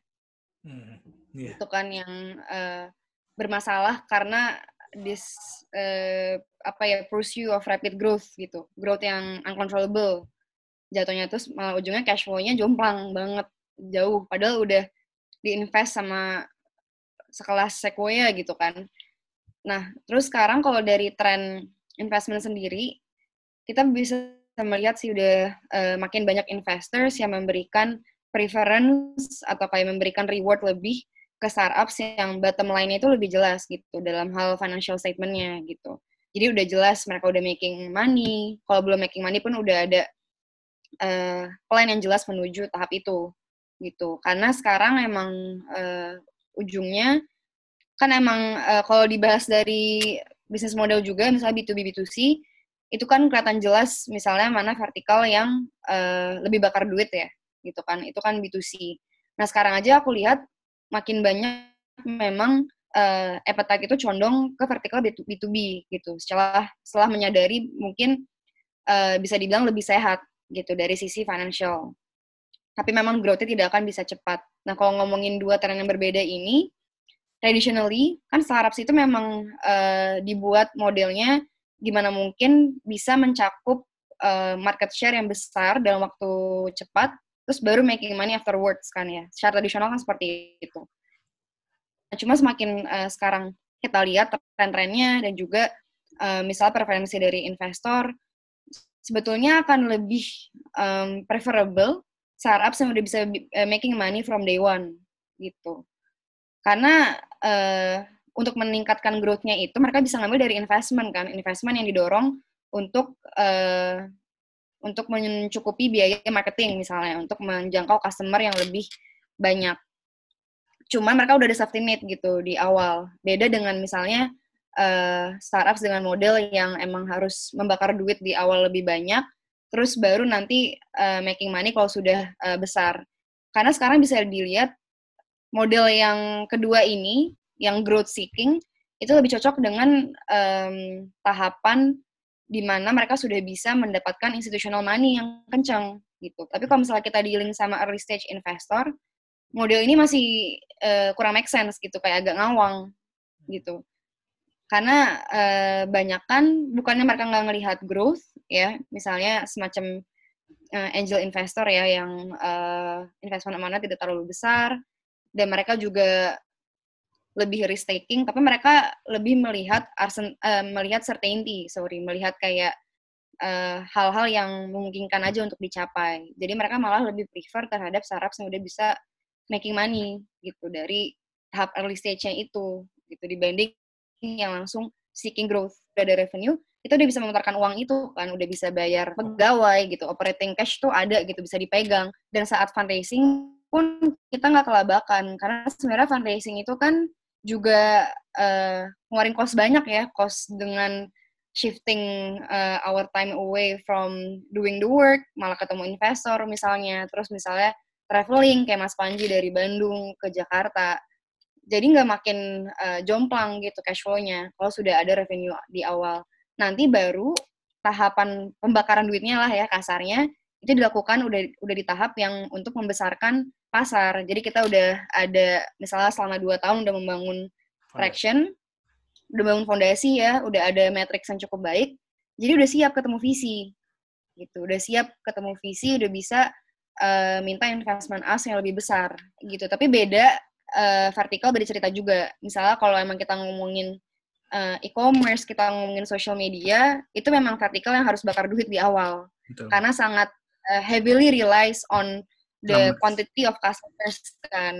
Hmm, iya. itu kan yang eh, bermasalah karena this eh, apa ya pursuit of rapid growth gitu, growth yang uncontrollable. Jatuhnya terus malah ujungnya cash flow-nya jomplang banget jauh, padahal udah diinvest sama sekelas Sequoia gitu kan. Nah, terus sekarang kalau dari tren investment sendiri, kita bisa melihat sih udah eh, makin banyak investors yang memberikan preference atau kayak memberikan reward lebih ke startups yang bottom line-nya itu lebih jelas gitu dalam hal financial statement-nya gitu. Jadi udah jelas mereka udah making money, kalau belum making money pun udah ada eh, plan yang jelas menuju tahap itu gitu. Karena sekarang emang eh, ujungnya kan emang eh, kalau dibahas dari bisnis model juga misalnya B2B B2C itu kan kelihatan jelas misalnya mana vertikal yang eh, lebih bakar duit ya gitu kan itu kan B2C nah sekarang aja aku lihat makin banyak memang eh, appetite itu condong ke vertikal B2B gitu. Setelah setelah menyadari mungkin eh, bisa dibilang lebih sehat gitu dari sisi financial. Tapi memang growth-nya tidak akan bisa cepat. Nah kalau ngomongin dua tren yang berbeda ini traditionally kan startups itu memang eh, dibuat modelnya gimana mungkin bisa mencakup eh, market share yang besar dalam waktu cepat terus baru making money afterwards kan ya. Secara tradisional kan seperti itu. Nah, cuma semakin eh, sekarang kita lihat tren-trennya dan juga eh, misalnya preferensi dari investor sebetulnya akan lebih em, preferable startups yang udah bisa bi- eh, making money from day one gitu. Karena uh, untuk meningkatkan growth-nya itu mereka bisa ngambil dari investment kan, investment yang didorong untuk uh, untuk mencukupi biaya marketing misalnya, untuk menjangkau customer yang lebih banyak. Cuman mereka udah ada safety net gitu di awal. Beda dengan misalnya uh, startups dengan model yang emang harus membakar duit di awal lebih banyak, terus baru nanti uh, making money kalau sudah uh, besar. Karena sekarang bisa dilihat model yang kedua ini, yang growth seeking, itu lebih cocok dengan um, tahapan di mana mereka sudah bisa mendapatkan institutional money yang kencang gitu. Tapi kalau misalnya kita dealing sama early stage investor, model ini masih uh, kurang make sense gitu, kayak agak ngawang gitu. Karena uh, banyak kan bukannya mereka nggak ngelihat growth ya, misalnya semacam uh, angel investor ya yang uh, investment amanah tidak terlalu besar dan mereka juga lebih risk taking tapi mereka lebih melihat arsen, uh, melihat certainty sorry melihat kayak eh, hal-hal yang memungkinkan aja untuk dicapai. Jadi mereka malah lebih prefer terhadap startup yang udah bisa making money gitu dari tahap early stage-nya itu gitu. Dibanding yang langsung seeking growth udah ada revenue itu udah bisa memutarkan uang itu kan udah bisa bayar pegawai gitu operating cash tuh ada gitu bisa dipegang. Dan saat fundraising pun kita nggak kelabakan karena sebenarnya fundraising itu kan juga uh, ngeluarin cost banyak ya, cost dengan shifting uh, our time away from doing the work, malah ketemu investor misalnya, terus misalnya traveling kayak Mas Panji dari Bandung ke Jakarta. Jadi nggak makin uh, jomplang gitu cash flow-nya kalau sudah ada revenue di awal. Nanti baru tahapan pembakaran duitnya lah ya kasarnya itu dilakukan udah udah di tahap yang untuk membesarkan pasar. Jadi kita udah ada misalnya selama dua tahun udah membangun traction, udah bangun fondasi ya, udah ada matrix yang cukup baik. Jadi udah siap ketemu visi, gitu. Udah siap ketemu visi, udah bisa uh, minta investment as yang lebih besar, gitu. Tapi beda uh, vertikal beda cerita juga. Misalnya kalau emang kita ngomongin uh, e-commerce, kita ngomongin social media, itu memang vertikal yang harus bakar duit di awal. Betul. Karena sangat uh, heavily relies on the quantity of customers kan.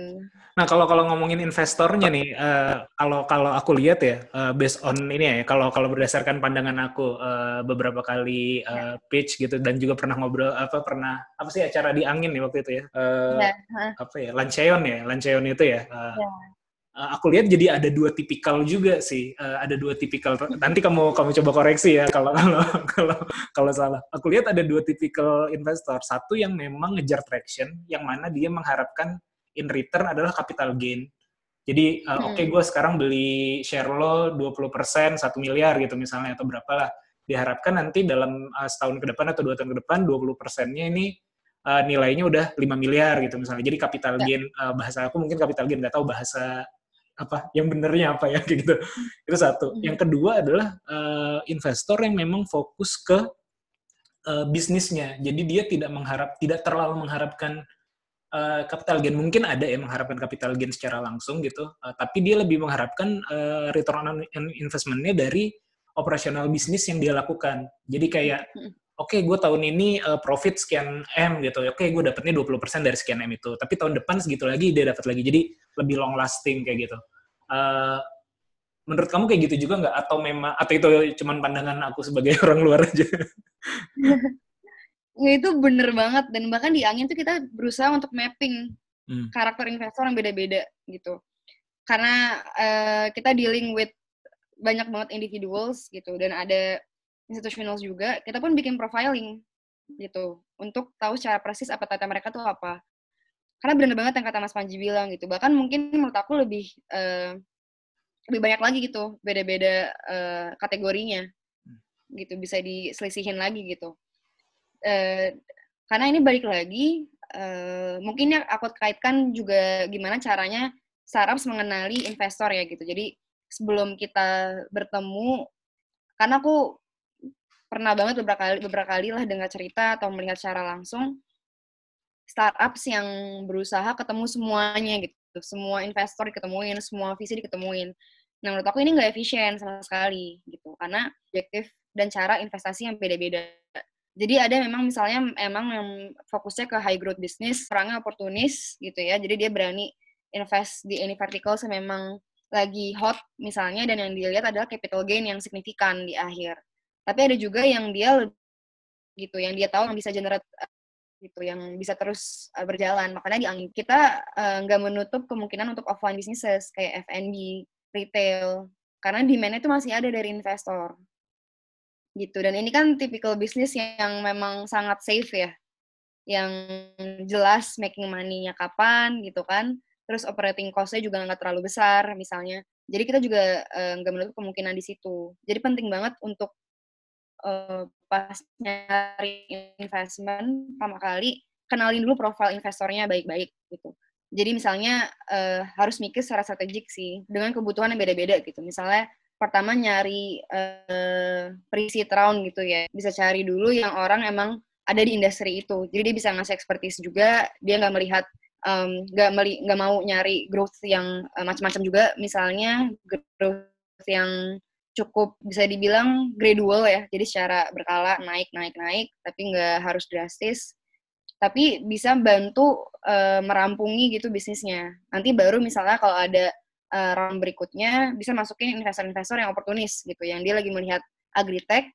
Nah kalau kalau ngomongin investornya nih, uh, kalau kalau aku lihat ya, uh, based on ini ya, kalau kalau berdasarkan pandangan aku uh, beberapa kali uh, pitch gitu dan juga pernah ngobrol apa pernah apa sih acara di angin nih waktu itu ya, uh, yeah. huh. apa ya, Lanceon ya, Lanceon itu ya. Uh, yeah aku lihat jadi ada dua tipikal juga sih. Uh, ada dua tipikal. Nanti kamu kamu coba koreksi ya kalau kalau kalau kalau salah. Aku lihat ada dua tipikal investor. Satu yang memang ngejar traction, yang mana dia mengharapkan in return adalah capital gain. Jadi uh, hmm. oke okay, gue sekarang beli share lo 20% 1 miliar gitu misalnya atau berapa lah. Diharapkan nanti dalam uh, setahun ke depan atau dua tahun ke depan 20 persennya ini uh, nilainya udah 5 miliar gitu misalnya. Jadi capital ya. gain uh, bahasa aku mungkin capital gain nggak tahu bahasa apa yang benernya apa ya kayak gitu. Itu satu. Hmm. yang kedua adalah uh, investor yang memang fokus ke uh, bisnisnya. Jadi dia tidak mengharap tidak terlalu mengharapkan uh, capital gain. Mungkin ada yang mengharapkan capital gain secara langsung gitu uh, tapi dia lebih mengharapkan uh, return on investmentnya dari operasional bisnis yang dia lakukan. Jadi kayak hmm. Oke okay, gue tahun ini uh, profit sekian M gitu, oke okay, gue dapetnya 20% dari sekian M itu, tapi tahun depan segitu lagi dia dapat lagi, jadi lebih long lasting kayak gitu. Uh, menurut kamu kayak gitu juga nggak? Atau memang atau itu cuma pandangan aku sebagai orang luar aja? ya itu bener banget dan bahkan di angin tuh kita berusaha untuk mapping hmm. karakter investor yang beda-beda gitu. Karena uh, kita dealing with banyak banget individuals gitu dan ada institutional juga, kita pun bikin profiling gitu. Untuk tahu secara persis apa tata mereka tuh apa. Karena bener banget yang kata Mas Panji bilang gitu. Bahkan mungkin menurut aku lebih uh, lebih banyak lagi gitu. Beda-beda uh, kategorinya gitu. Bisa diselisihin lagi gitu. Uh, karena ini balik lagi uh, mungkin ya aku kaitkan juga gimana caranya startups mengenali investor ya gitu. Jadi sebelum kita bertemu karena aku pernah banget beberapa kali beberapa kali lah dengar cerita atau melihat secara langsung startups yang berusaha ketemu semuanya gitu, semua investor diketemuin, semua visi diketemuin. Nah, menurut aku ini nggak efisien sama sekali gitu, karena objektif dan cara investasi yang beda-beda. Jadi ada memang misalnya emang yang fokusnya ke high growth business, orangnya oportunis gitu ya, jadi dia berani invest di any vertical yang memang lagi hot misalnya dan yang dilihat adalah capital gain yang signifikan di akhir. Tapi ada juga yang dia gitu, yang dia tahu yang bisa generate uh, gitu, yang bisa terus uh, berjalan. Makanya di kita uh, nggak menutup kemungkinan untuk offline businesses kayak F&B, retail, karena demand itu masih ada dari investor gitu. Dan ini kan typical bisnis yang memang sangat safe ya, yang jelas making money-nya kapan gitu kan. Terus operating cost-nya juga nggak terlalu besar misalnya. Jadi kita juga nggak uh, menutup kemungkinan di situ. Jadi penting banget untuk uh, pas nyari investment pertama kali kenalin dulu profil investornya baik-baik gitu. Jadi misalnya uh, harus mikir secara strategik sih dengan kebutuhan yang beda-beda gitu. Misalnya pertama nyari uh, pre-seed round gitu ya. Bisa cari dulu yang orang emang ada di industri itu. Jadi dia bisa ngasih expertise juga. Dia nggak melihat nggak um, nggak mau nyari growth yang uh, macam-macam juga. Misalnya growth yang cukup bisa dibilang gradual ya, jadi secara berkala naik naik naik, tapi nggak harus drastis, tapi bisa bantu uh, merampungi gitu bisnisnya. Nanti baru misalnya kalau ada uh, round berikutnya bisa masukin investor-investor yang oportunis gitu, yang dia lagi melihat agritech,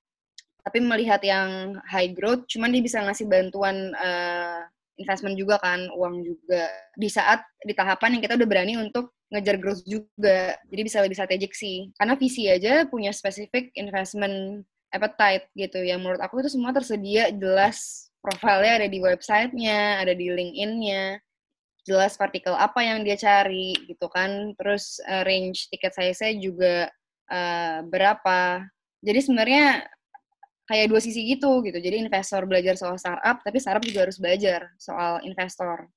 tapi melihat yang high growth, cuman dia bisa ngasih bantuan uh, investment juga kan, uang juga. Di saat di tahapan yang kita udah berani untuk ngejar growth juga. Jadi bisa lebih strategik sih. Karena visi aja punya spesifik investment appetite gitu. Yang menurut aku itu semua tersedia jelas profilnya ada di websitenya, ada di LinkedIn-nya, jelas partikel apa yang dia cari gitu kan. Terus uh, range tiket saya saya juga uh, berapa. Jadi sebenarnya kayak dua sisi gitu gitu. Jadi investor belajar soal startup, tapi startup juga harus belajar soal investor.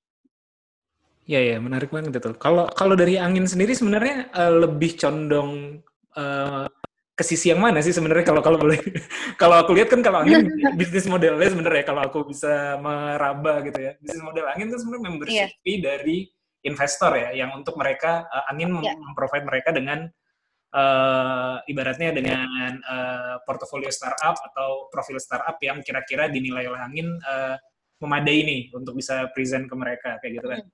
Iya ya, menarik banget itu. Kalau kalau dari angin sendiri sebenarnya uh, lebih condong uh, ke sisi yang mana sih sebenarnya kalau kalau boleh kalau aku lihat kan kalau angin bisnis modelnya sebenarnya kalau aku bisa meraba gitu ya bisnis model angin itu sebenarnya membership yeah. fee dari investor ya yang untuk mereka uh, angin yeah. memprovide mereka dengan uh, ibaratnya dengan uh, portofolio startup atau profil startup yang kira-kira dinilai oleh angin uh, memadai nih untuk bisa present ke mereka kayak gitu kan. Hmm.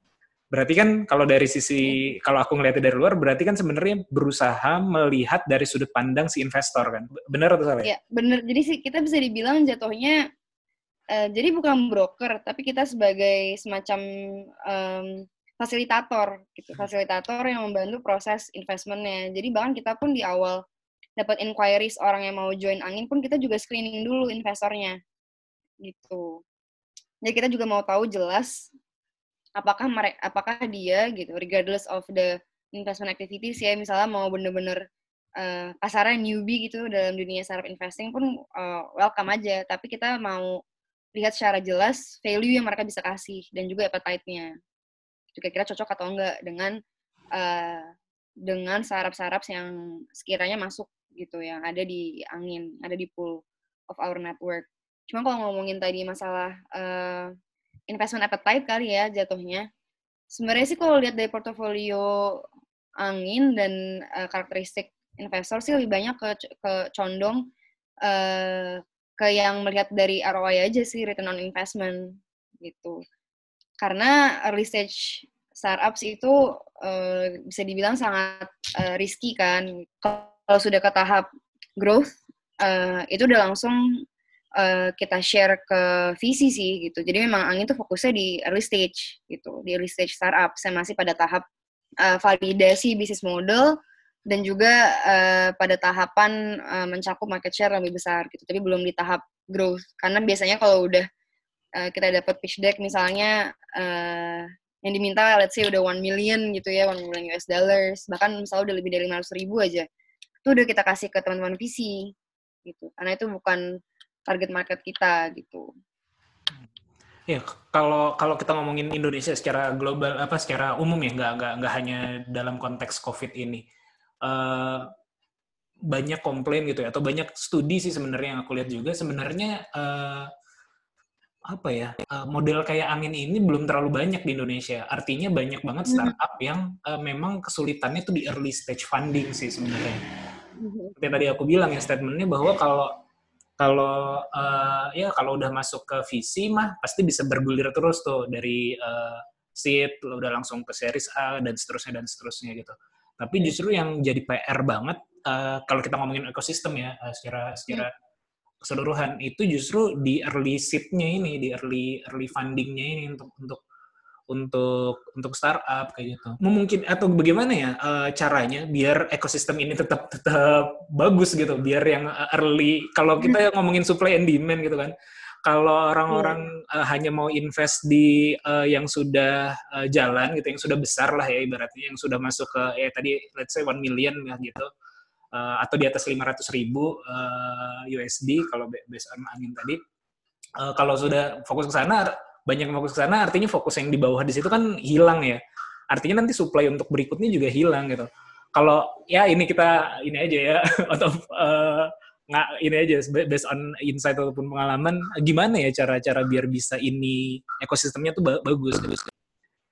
Berarti kan kalau dari sisi kalau aku ngeliatnya dari luar berarti kan sebenarnya berusaha melihat dari sudut pandang si investor kan. Benar atau salah? Iya, benar. Jadi sih kita bisa dibilang jatuhnya uh, jadi bukan broker tapi kita sebagai semacam um, fasilitator gitu. Fasilitator yang membantu proses investmentnya. Jadi bahkan kita pun di awal dapat inquiries orang yang mau join angin pun kita juga screening dulu investornya gitu. Jadi kita juga mau tahu jelas apakah mereka apakah dia gitu regardless of the investment activities ya misalnya mau bener-bener uh, newbie gitu dalam dunia startup investing pun uh, welcome aja. Tapi kita mau lihat secara jelas value yang mereka bisa kasih dan juga appetite-nya juga kira cocok atau enggak dengan uh, dengan sarap-sarap yang sekiranya masuk gitu yang ada di angin, ada di pool of our network. Cuma kalau ngomongin tadi masalah uh, investment appetite kali ya jatuhnya, sebenarnya sih kalau lihat dari portofolio angin dan uh, karakteristik investor sih lebih banyak ke, ke condong uh, ke yang melihat dari ROI aja sih return on investment gitu karena early stage startups itu uh, bisa dibilang sangat uh, risky kan. Kalau sudah ke tahap growth, uh, itu udah langsung uh, kita share ke visi sih gitu. Jadi memang Angin tuh fokusnya di early stage gitu, di early stage startup. Saya masih pada tahap uh, validasi bisnis model dan juga uh, pada tahapan uh, mencakup market share lebih besar gitu. Tapi belum di tahap growth. Karena biasanya kalau udah uh, kita dapat pitch deck misalnya uh, yang diminta let's say udah 1 million gitu ya 1 million US dollars. Bahkan misalnya udah lebih dari 500 ribu aja. Itu udah kita kasih ke teman-teman VC gitu. Karena itu bukan target market kita gitu. Ya kalau kalau kita ngomongin Indonesia secara global apa secara umum ya nggak nggak nggak hanya dalam konteks COVID ini uh, banyak komplain gitu ya atau banyak studi sih sebenarnya yang aku lihat juga. Sebenarnya uh, apa ya uh, model kayak Amin ini belum terlalu banyak di Indonesia. Artinya banyak banget hmm. startup hmm. yang uh, memang kesulitannya itu di early stage funding sih sebenarnya. Hmm. Seperti tadi aku bilang ya statementnya bahwa kalau kalau uh, ya kalau udah masuk ke visi mah pasti bisa bergulir terus tuh dari uh, seed, udah langsung ke series A dan seterusnya dan seterusnya gitu. Tapi justru yang jadi PR banget uh, kalau kita ngomongin ekosistem ya uh, secara secara keseluruhan itu justru di early seed-nya ini, di early early funding-nya ini untuk untuk untuk untuk startup kayak gitu. Mungkin atau bagaimana ya uh, caranya biar ekosistem ini tetap tetap bagus gitu, biar yang early kalau kita ngomongin supply and demand gitu kan. Kalau orang-orang uh, hanya mau invest di uh, yang sudah uh, jalan gitu, yang sudah besar lah ya ibaratnya, yang sudah masuk ke ya tadi let's say 1 million ya gitu uh, atau di atas 500 ribu uh, USD kalau based on angin tadi. Uh, kalau sudah fokus ke sana, banyak yang fokus ke sana, artinya fokus yang di bawah di situ kan hilang ya. Artinya nanti supply untuk berikutnya juga hilang gitu. Kalau ya ini kita ini aja ya atau uh, nggak ini aja based on insight ataupun pengalaman gimana ya cara-cara biar bisa ini ekosistemnya tuh bagus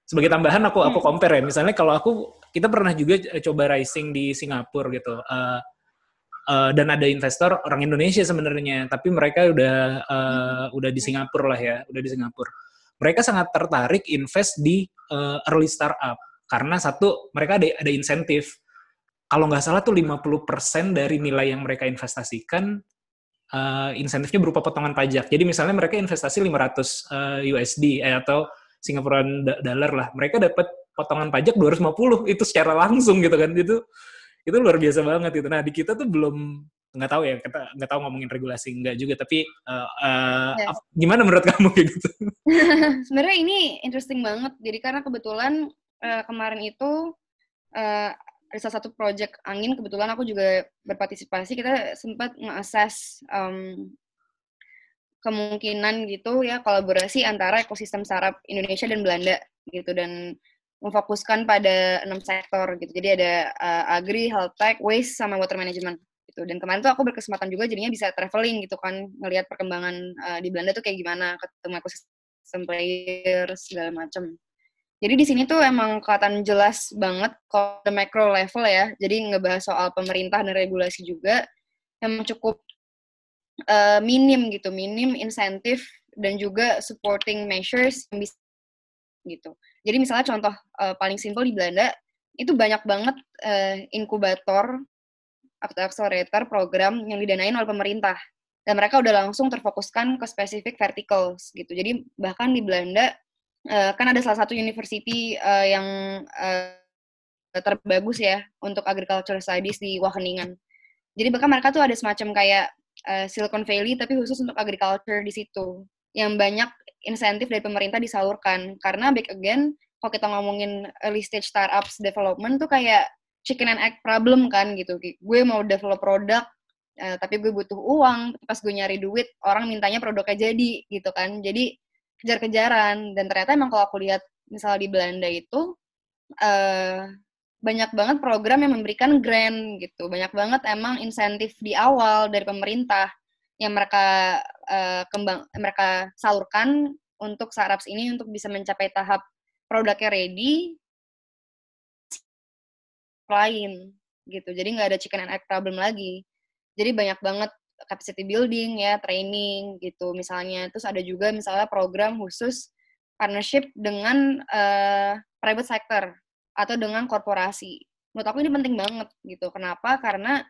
sebagai tambahan aku aku hmm. compare ya misalnya kalau aku kita pernah juga coba rising di Singapura gitu. Uh, uh, dan ada investor orang Indonesia sebenarnya, tapi mereka udah uh, udah di Singapura lah ya, udah di Singapura. Mereka sangat tertarik invest di uh, early startup karena satu mereka ada ada insentif. Kalau nggak salah tuh 50% dari nilai yang mereka investasikan uh, insentifnya berupa potongan pajak. Jadi misalnya mereka investasi 500 uh, USD eh, atau Singapura dollar lah, mereka dapat potongan pajak 250 itu secara langsung gitu kan. Itu itu luar biasa banget gitu. Nah di kita tuh belum nggak tahu ya kita nggak tahu ngomongin regulasi enggak juga tapi uh, uh, yeah. gimana menurut kamu gitu? Sebenarnya ini interesting banget. Jadi karena kebetulan uh, kemarin itu uh, ada salah satu project angin kebetulan aku juga berpartisipasi. Kita sempat nge-assess um, kemungkinan gitu ya kolaborasi antara ekosistem startup Indonesia dan Belanda gitu. Dan memfokuskan pada enam sektor gitu. Jadi ada uh, agri, health tech, waste, sama water management gitu. Dan kemarin tuh aku berkesempatan juga jadinya bisa traveling gitu kan, ngelihat perkembangan uh, di Belanda tuh kayak gimana, ketemu ekosistem player segala macam. Jadi di sini tuh emang kelihatan jelas banget kalau the macro level ya. Jadi ngebahas soal pemerintah dan regulasi juga yang cukup uh, minim gitu, minim insentif dan juga supporting measures yang bisa gitu. Jadi misalnya contoh uh, paling simpel di Belanda itu banyak banget uh, inkubator atau accelerator program yang didanain oleh pemerintah dan mereka udah langsung terfokuskan ke spesifik verticals gitu. Jadi bahkan di Belanda uh, kan ada salah satu university uh, yang uh, terbagus ya untuk agriculture studies di Wageningen. Jadi bahkan mereka tuh ada semacam kayak uh, Silicon Valley tapi khusus untuk agriculture di situ yang banyak insentif dari pemerintah disalurkan. Karena back again kalau kita ngomongin early stage startups development tuh kayak chicken and egg problem kan gitu. Gue mau develop produk uh, tapi gue butuh uang. Pas gue nyari duit orang mintanya produknya jadi gitu kan. Jadi kejar-kejaran. Dan ternyata emang kalau aku lihat misalnya di Belanda itu uh, banyak banget program yang memberikan grant gitu. Banyak banget emang insentif di awal dari pemerintah yang mereka uh, kembang mereka salurkan untuk startups ini untuk bisa mencapai tahap produknya ready lain gitu. Jadi nggak ada chicken and egg problem lagi. Jadi banyak banget capacity building ya, training gitu misalnya. Terus ada juga misalnya program khusus partnership dengan uh, private sector atau dengan korporasi. Menurut aku ini penting banget gitu. Kenapa? Karena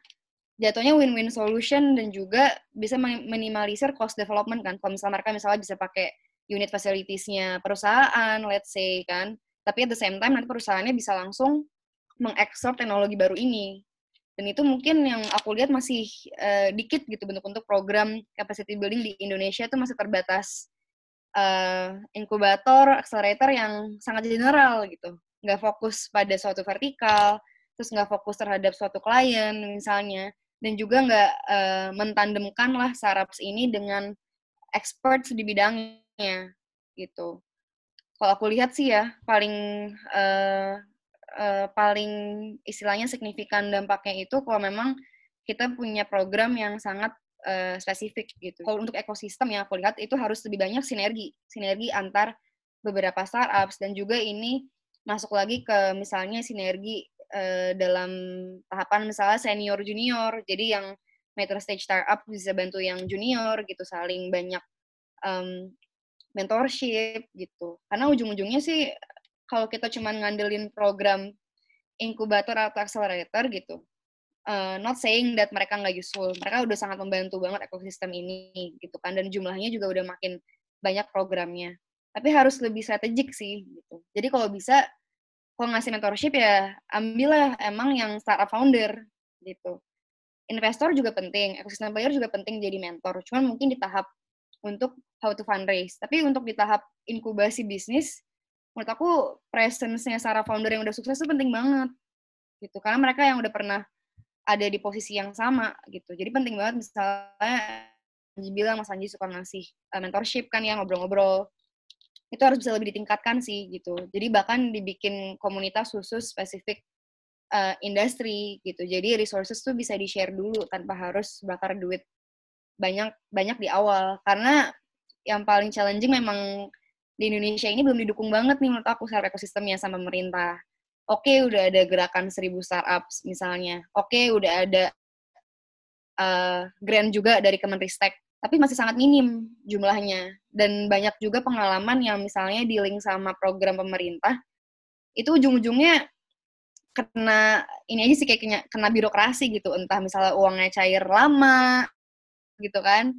jatuhnya win-win solution dan juga bisa minimalisir cost development kan. Kalau misalnya mereka misalnya bisa pakai unit facilities-nya perusahaan, let's say kan. Tapi at the same time nanti perusahaannya bisa langsung mengekspor teknologi baru ini. Dan itu mungkin yang aku lihat masih uh, dikit gitu bentuk-bentuk program capacity building di Indonesia itu masih terbatas uh, inkubator, accelerator yang sangat general gitu. Nggak fokus pada suatu vertikal, terus nggak fokus terhadap suatu klien misalnya dan juga nggak uh, mentandemkan lah startups ini dengan experts di bidangnya gitu. Kalau aku lihat sih ya paling uh, uh, paling istilahnya signifikan dampaknya itu kalau memang kita punya program yang sangat uh, spesifik gitu. Kalau untuk ekosistem yang aku lihat itu harus lebih banyak sinergi, sinergi antar beberapa startups dan juga ini masuk lagi ke misalnya sinergi uh, dalam tahapan misalnya senior junior jadi yang metro stage startup bisa bantu yang junior gitu saling banyak um, mentorship gitu karena ujung-ujungnya sih kalau kita cuma ngandelin program inkubator atau accelerator gitu. Uh, not saying that mereka nggak useful, mereka udah sangat membantu banget ekosistem ini gitu kan, dan jumlahnya juga udah makin banyak programnya. Tapi harus lebih strategik sih gitu. Jadi kalau bisa, kalau ngasih mentorship ya ambillah emang yang startup founder gitu. Investor juga penting, ekosistem player juga penting jadi mentor. Cuman mungkin di tahap untuk how to fundraise. Tapi untuk di tahap inkubasi bisnis, menurut aku presence-nya startup founder yang udah sukses itu penting banget gitu karena mereka yang udah pernah ada di posisi yang sama gitu jadi penting banget misalnya Anji bilang Mas Anji suka ngasih uh, mentorship kan ya ngobrol-ngobrol itu harus bisa lebih ditingkatkan sih gitu jadi bahkan dibikin komunitas khusus spesifik uh, industri gitu jadi resources tuh bisa di share dulu tanpa harus bakar duit banyak banyak di awal karena yang paling challenging memang di Indonesia ini belum didukung banget nih menurut aku secara ekosistemnya sama pemerintah. Oke, udah ada gerakan seribu startups misalnya. Oke, udah ada uh, grant juga dari Kemenristek, tapi masih sangat minim jumlahnya. Dan banyak juga pengalaman yang misalnya di link sama program pemerintah, itu ujung-ujungnya kena ini aja sih kayak kena, kena birokrasi gitu. Entah misalnya uangnya cair lama gitu kan.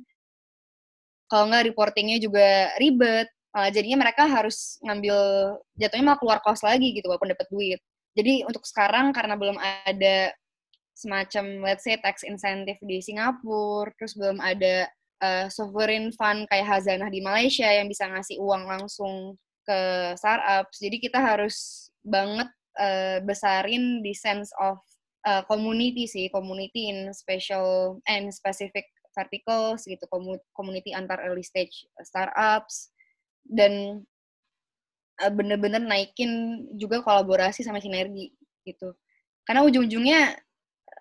Kalau nggak reportingnya juga ribet. Uh, jadinya mereka harus ngambil jatuhnya malah keluar kos lagi gitu walaupun dapat duit. Jadi untuk sekarang karena belum ada semacam let's say tax incentive di Singapura terus belum ada uh, sovereign fund kayak Hazanah di Malaysia yang bisa ngasih uang langsung ke startups. Jadi kita harus banget uh, besarin di sense of uh, community sih community in special and specific verticals gitu community antar early stage startups. Dan bener-bener naikin juga kolaborasi sama sinergi gitu. Karena ujung-ujungnya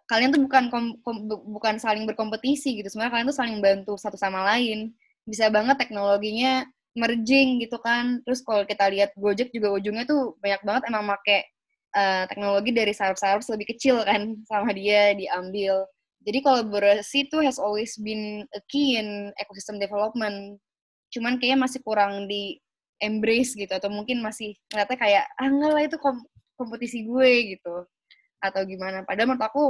kalian tuh bukan kom, kom, bukan saling berkompetisi gitu. Sebenarnya kalian tuh saling bantu satu sama lain. Bisa banget teknologinya merging gitu kan. Terus kalau kita lihat Gojek juga ujungnya tuh banyak banget emang make uh, teknologi dari startup-startup lebih kecil kan sama dia diambil. Jadi kolaborasi tuh has always been a key in ecosystem development. Cuman kayaknya masih kurang di embrace gitu atau mungkin masih ngeliatnya kayak ah enggak lah itu kom kompetisi gue gitu. Atau gimana. Padahal menurut aku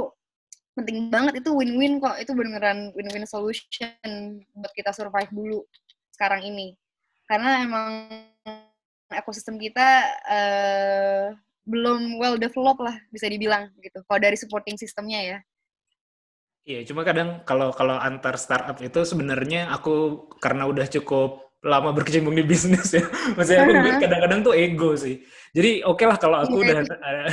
penting banget. Itu win-win kok. Itu beneran win-win solution buat kita survive dulu sekarang ini. Karena emang ekosistem kita uh, belum well developed lah bisa dibilang gitu. Kalau dari supporting sistemnya ya. Iya, cuma kadang kalau kalau antar startup itu sebenarnya aku karena udah cukup lama berkecimpung di bisnis ya, maksudnya aku kadang-kadang tuh ego sih. Jadi oke okay lah kalau aku udah ada,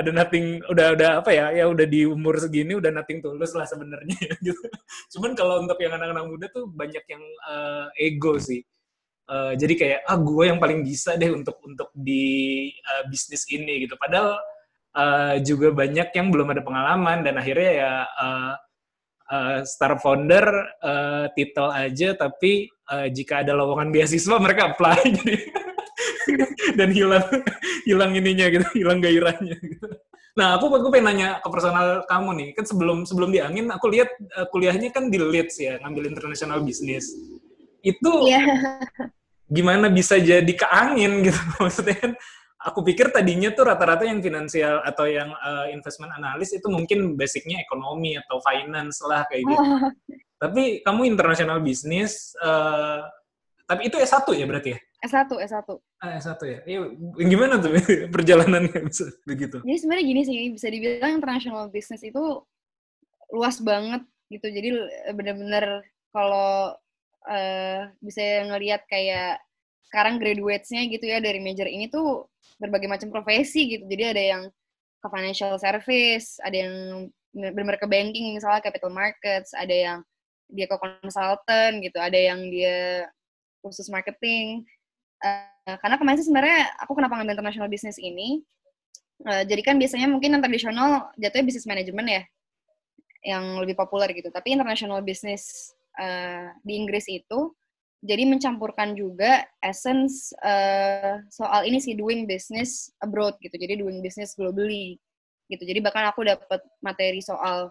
ada nothing, udah udah apa ya, ya udah di umur segini udah nothing tulus lah sebenarnya gitu. Cuman kalau untuk yang anak-anak muda tuh banyak yang uh, ego sih. Uh, jadi kayak ah gue yang paling bisa deh untuk untuk di uh, bisnis ini gitu. Padahal uh, juga banyak yang belum ada pengalaman dan akhirnya ya uh, uh, star founder uh, titel aja tapi uh, jika ada lowongan beasiswa mereka apply jadi dan hilang hilang ininya gitu hilang gairahnya gitu. Nah, aku aku pengen nanya ke personal kamu nih. Kan sebelum sebelum di angin aku lihat uh, kuliahnya kan di Leeds ya, ngambil international business. Itu yeah. gimana bisa jadi ke angin gitu? Maksudnya kan aku pikir tadinya tuh rata-rata yang finansial atau yang uh, investment analis itu mungkin basicnya ekonomi atau finance lah kayak gitu. Tapi kamu internasional bisnis, uh, tapi itu S1 ya berarti ya? S1, S1. Ah, S1 ya. Iya, gimana tuh perjalanannya bisa begitu? Jadi sebenarnya gini sih, bisa dibilang international business itu luas banget gitu. Jadi bener-bener kalau uh, bisa ngelihat kayak sekarang graduates-nya gitu ya dari major ini tuh berbagai macam profesi gitu. Jadi ada yang ke financial service, ada yang benar-benar ke banking misalnya capital markets, ada yang dia ke consultant gitu, ada yang dia khusus marketing. Uh, karena kemarin sih sebenarnya aku kenapa ngambil international business ini, uh, jadi kan biasanya mungkin yang tradisional jatuhnya bisnis manajemen ya, yang lebih populer gitu. Tapi international business uh, di Inggris itu jadi mencampurkan juga essence uh, soal ini sih doing business abroad gitu jadi doing business globally gitu jadi bahkan aku dapat materi soal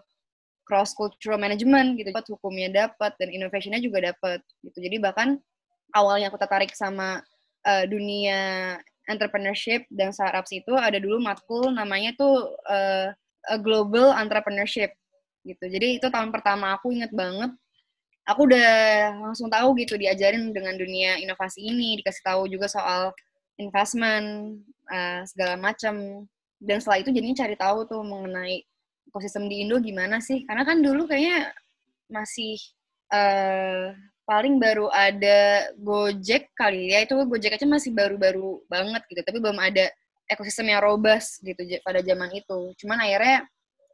cross cultural management gitu dapat hukumnya dapat dan innovationnya juga dapat gitu jadi bahkan awalnya aku tertarik sama uh, dunia entrepreneurship dan startups itu ada dulu matkul namanya tuh uh, global entrepreneurship gitu. Jadi itu tahun pertama aku inget banget. Aku udah langsung tahu gitu diajarin dengan dunia inovasi ini, dikasih tahu juga soal investment uh, segala macam. Dan setelah itu jadinya cari tahu tuh mengenai ekosistem di Indo gimana sih? Karena kan dulu kayaknya masih uh, paling baru ada Gojek kali ya. Itu Gojek aja masih baru-baru banget gitu, tapi belum ada ekosistem yang robust gitu pada zaman itu. Cuman akhirnya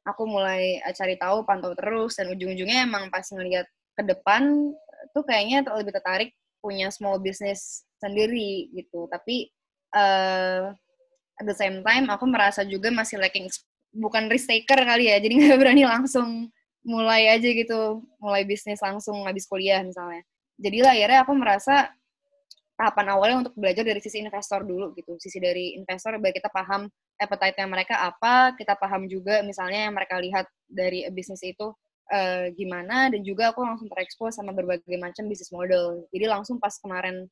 aku mulai eh, cari tahu, pantau terus, dan ujung-ujungnya emang pas ngeliat ke depan tuh kayaknya lebih tertarik punya small business sendiri gitu. Tapi uh, at the same time aku merasa juga masih lacking bukan risk taker kali ya, jadi nggak berani langsung mulai aja gitu, mulai bisnis langsung habis kuliah misalnya. Jadilah akhirnya aku merasa tahapan awalnya untuk belajar dari sisi investor dulu gitu. Sisi dari investor biar kita paham appetite-nya mereka apa, kita paham juga misalnya yang mereka lihat dari bisnis itu uh, gimana dan juga aku langsung terekspos sama berbagai macam bisnis model. Jadi langsung pas kemarin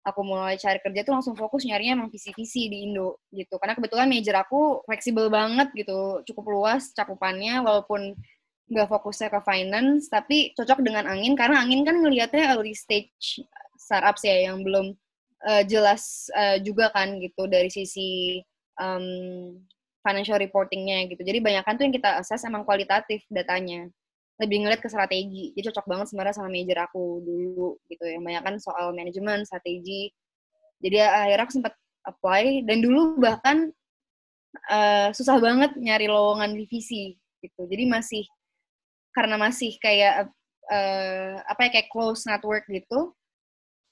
aku mulai cari kerja tuh langsung fokus nyarinya emang visi-visi di Indo gitu. Karena kebetulan major aku fleksibel banget gitu, cukup luas cakupannya walaupun nggak fokusnya ke finance, tapi cocok dengan angin karena angin kan ngelihatnya early stage startups ya yang belum uh, jelas uh, juga kan gitu dari sisi um, financial reportingnya gitu. Jadi banyak kan tuh yang kita assess emang kualitatif datanya. Lebih ngeliat ke strategi. Jadi cocok banget sebenarnya sama major aku dulu gitu ya. Banyak kan soal manajemen, strategi. Jadi akhirnya aku sempat apply dan dulu bahkan uh, susah banget nyari lowongan divisi gitu. Jadi masih karena masih kayak uh, apa ya kayak close network gitu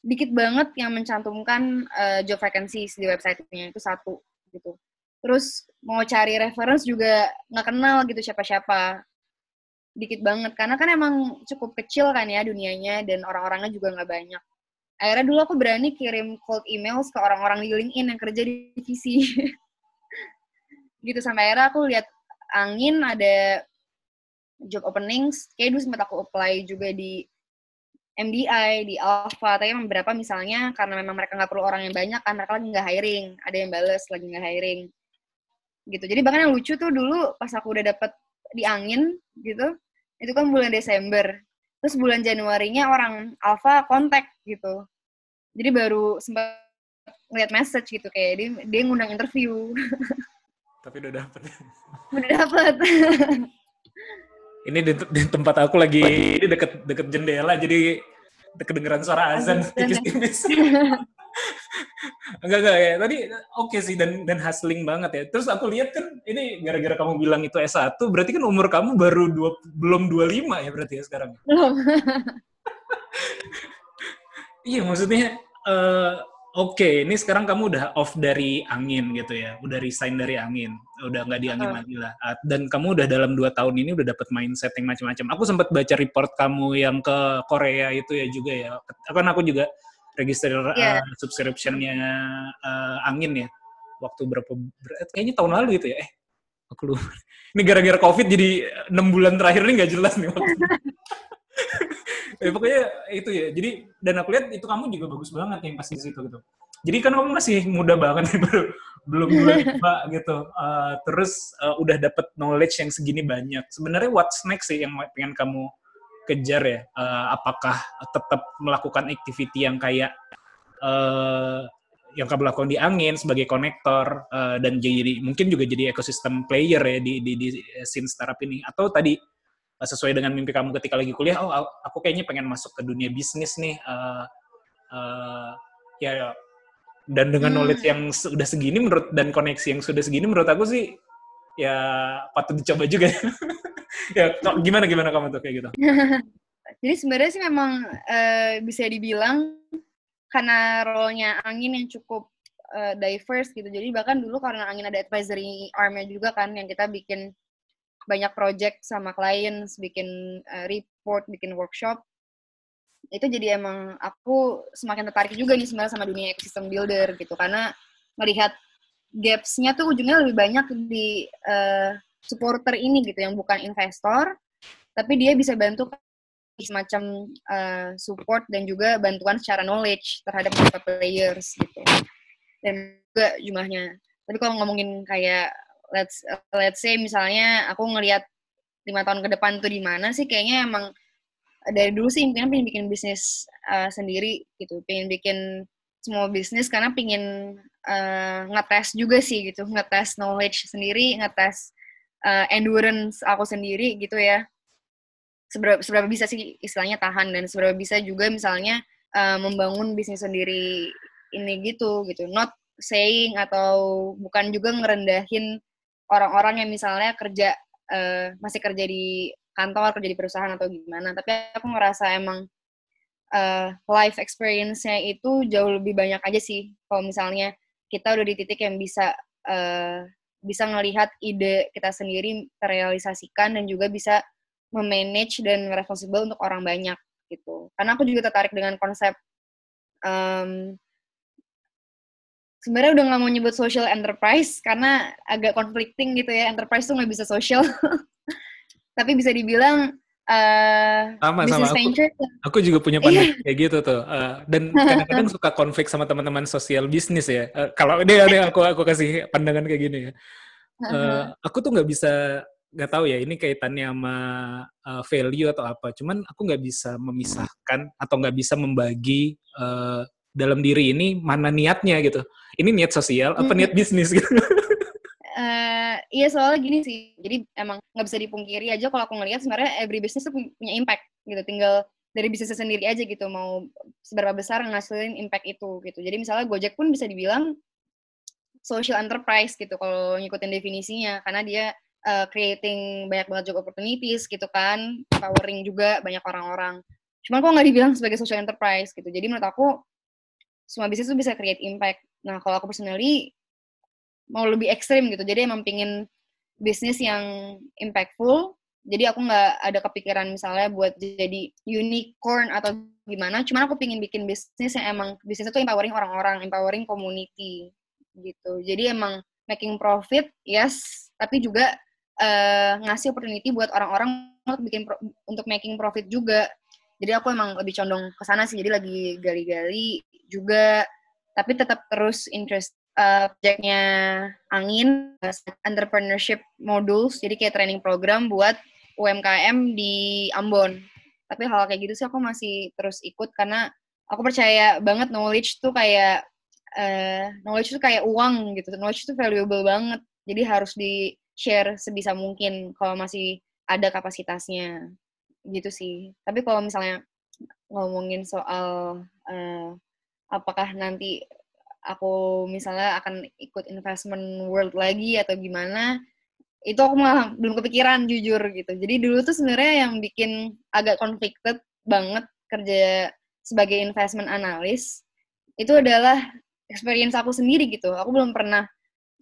dikit banget yang mencantumkan uh, job vacancies di websitenya itu satu gitu. Terus mau cari reference juga nggak kenal gitu siapa-siapa. Dikit banget karena kan emang cukup kecil kan ya dunianya dan orang-orangnya juga nggak banyak. Akhirnya dulu aku berani kirim cold emails ke orang-orang di LinkedIn yang kerja di divisi. gitu sampai akhirnya aku lihat angin ada job openings. Kayak dulu sempat aku apply juga di MDI, di Alpha, tapi beberapa misalnya karena memang mereka nggak perlu orang yang banyak kan, mereka lagi nggak hiring, ada yang bales lagi nggak hiring, gitu. Jadi bahkan yang lucu tuh dulu pas aku udah dapet di angin gitu, itu kan bulan Desember, terus bulan Januarinya orang Alpha kontak gitu, jadi baru sempat ngeliat message gitu kayak dia, dia ngundang interview. Tapi udah dapet. udah dapet. ini di, di tempat aku lagi ini deket deket jendela jadi kedengeran suara azan tipis-tipis. enggak enggak ya. Tadi oke okay sih dan dan hustling banget ya. Terus aku lihat kan ini gara-gara kamu bilang itu S1, berarti kan umur kamu baru dua, belum 25 ya berarti ya sekarang. Belum. iya, maksudnya uh, oke, okay, ini sekarang kamu udah off dari angin gitu ya, udah resign dari angin, udah nggak di angin lagi lah. Ah, dan kamu udah dalam dua tahun ini udah dapat mindset yang macam-macam. Aku sempat baca report kamu yang ke Korea itu ya juga ya. Kan aku juga register yeah. uh, subscriptionnya uh, angin ya. Waktu berapa? Ber kayaknya tahun lalu itu ya. Eh, aku lupa. Ini gara-gara COVID jadi enam bulan terakhir ini nggak jelas nih waktu. ya, pokoknya itu ya. Jadi dan aku lihat itu kamu juga bagus banget yang pasti di situ gitu. Jadi kan kamu masih muda banget baru belum lima gitu. Uh, terus uh, udah dapet knowledge yang segini banyak. Sebenarnya what's next sih yang pengen kamu kejar ya? Uh, apakah tetap melakukan activity yang kayak uh, yang kamu lakukan di angin sebagai konektor uh, dan jadi mungkin juga jadi ekosistem player ya di di, di scene startup ini atau tadi sesuai dengan mimpi kamu ketika lagi kuliah oh aku kayaknya pengen masuk ke dunia bisnis nih uh, uh, ya dan dengan hmm. knowledge yang sudah segini menurut dan koneksi yang sudah segini menurut aku sih ya patut dicoba juga. Ya gimana gimana kamu tuh kayak gitu? Jadi sebenarnya sih memang uh, bisa dibilang karena role-nya angin yang cukup uh, diverse gitu. Jadi bahkan dulu karena angin ada advisory armnya juga kan yang kita bikin banyak project sama clients, bikin uh, report, bikin workshop, itu jadi emang aku semakin tertarik juga nih sebenarnya sama dunia ecosystem builder gitu karena melihat gaps-nya tuh ujungnya lebih banyak di uh, supporter ini gitu yang bukan investor tapi dia bisa bantu semacam uh, support dan juga bantuan secara knowledge terhadap beberapa players gitu. Dan juga jumlahnya. Tapi kalau ngomongin kayak let's let's say misalnya aku ngelihat lima tahun ke depan tuh di mana sih kayaknya emang dari dulu sih impian pengen bikin bisnis uh, sendiri gitu. Pengen bikin small bisnis karena pengen uh, ngetes juga sih gitu. Ngetes knowledge sendiri ngetes uh, endurance aku sendiri gitu ya. Seberapa seberapa bisa sih istilahnya tahan dan seberapa bisa juga misalnya uh, membangun bisnis sendiri ini gitu gitu. Not saying atau bukan juga ngerendahin orang-orang yang misalnya kerja uh, masih kerja di kantor kerja di perusahaan atau gimana tapi aku ngerasa emang uh, life experience-nya itu jauh lebih banyak aja sih. Kalau misalnya kita udah di titik yang bisa uh, bisa ngelihat ide kita sendiri terrealisasikan dan juga bisa memanage dan responsible untuk orang banyak gitu. Karena aku juga tertarik dengan konsep um, sebenarnya udah nggak mau nyebut social enterprise karena agak conflicting gitu ya. Enterprise tuh nggak bisa social. Tapi bisa dibilang uh, sama sama. aku, venture. aku juga punya pandangan iya. kayak gitu tuh. Uh, dan kadang-kadang suka konflik sama teman-teman sosial bisnis ya. Uh, kalau dia ada aku aku kasih pandangan kayak gini ya. Uh, aku tuh nggak bisa nggak tahu ya ini kaitannya sama uh, value atau apa. Cuman aku nggak bisa memisahkan atau nggak bisa membagi uh, dalam diri ini mana niatnya gitu. Ini niat sosial apa niat bisnis gitu? Uh, iya soalnya gini sih, jadi emang nggak bisa dipungkiri aja kalau aku ngelihat sebenarnya every business tuh punya impact gitu, tinggal dari bisnisnya sendiri aja gitu mau seberapa besar ngasilin impact itu gitu. Jadi misalnya Gojek pun bisa dibilang social enterprise gitu kalau ngikutin definisinya. Karena dia uh, creating banyak banget job opportunities gitu kan, empowering juga banyak orang-orang. Cuman kok nggak dibilang sebagai social enterprise gitu. Jadi menurut aku semua bisnis tuh bisa create impact. Nah kalau aku personally mau lebih ekstrim gitu. Jadi emang pingin bisnis yang impactful. Jadi aku nggak ada kepikiran misalnya buat jadi unicorn atau gimana. Cuman aku pingin bikin bisnis yang emang bisnis itu empowering orang-orang empowering community gitu. Jadi emang making profit yes. Tapi juga uh, ngasih opportunity buat orang-orang untuk bikin untuk making profit juga jadi aku emang lebih condong ke sana sih jadi lagi gali-gali juga tapi tetap terus interest uh, projectnya Angin, entrepreneurship modules, jadi kayak training program buat UMKM di Ambon. Tapi hal kayak gitu sih aku masih terus ikut karena aku percaya banget knowledge tuh kayak uh, knowledge tuh kayak uang gitu. Knowledge tuh valuable banget. Jadi harus di share sebisa mungkin kalau masih ada kapasitasnya gitu sih. Tapi kalau misalnya ngomongin soal uh, apakah nanti aku misalnya akan ikut investment world lagi atau gimana itu aku malah belum kepikiran jujur gitu. Jadi dulu tuh sebenarnya yang bikin agak conflicted banget kerja sebagai investment analyst itu adalah experience aku sendiri gitu. Aku belum pernah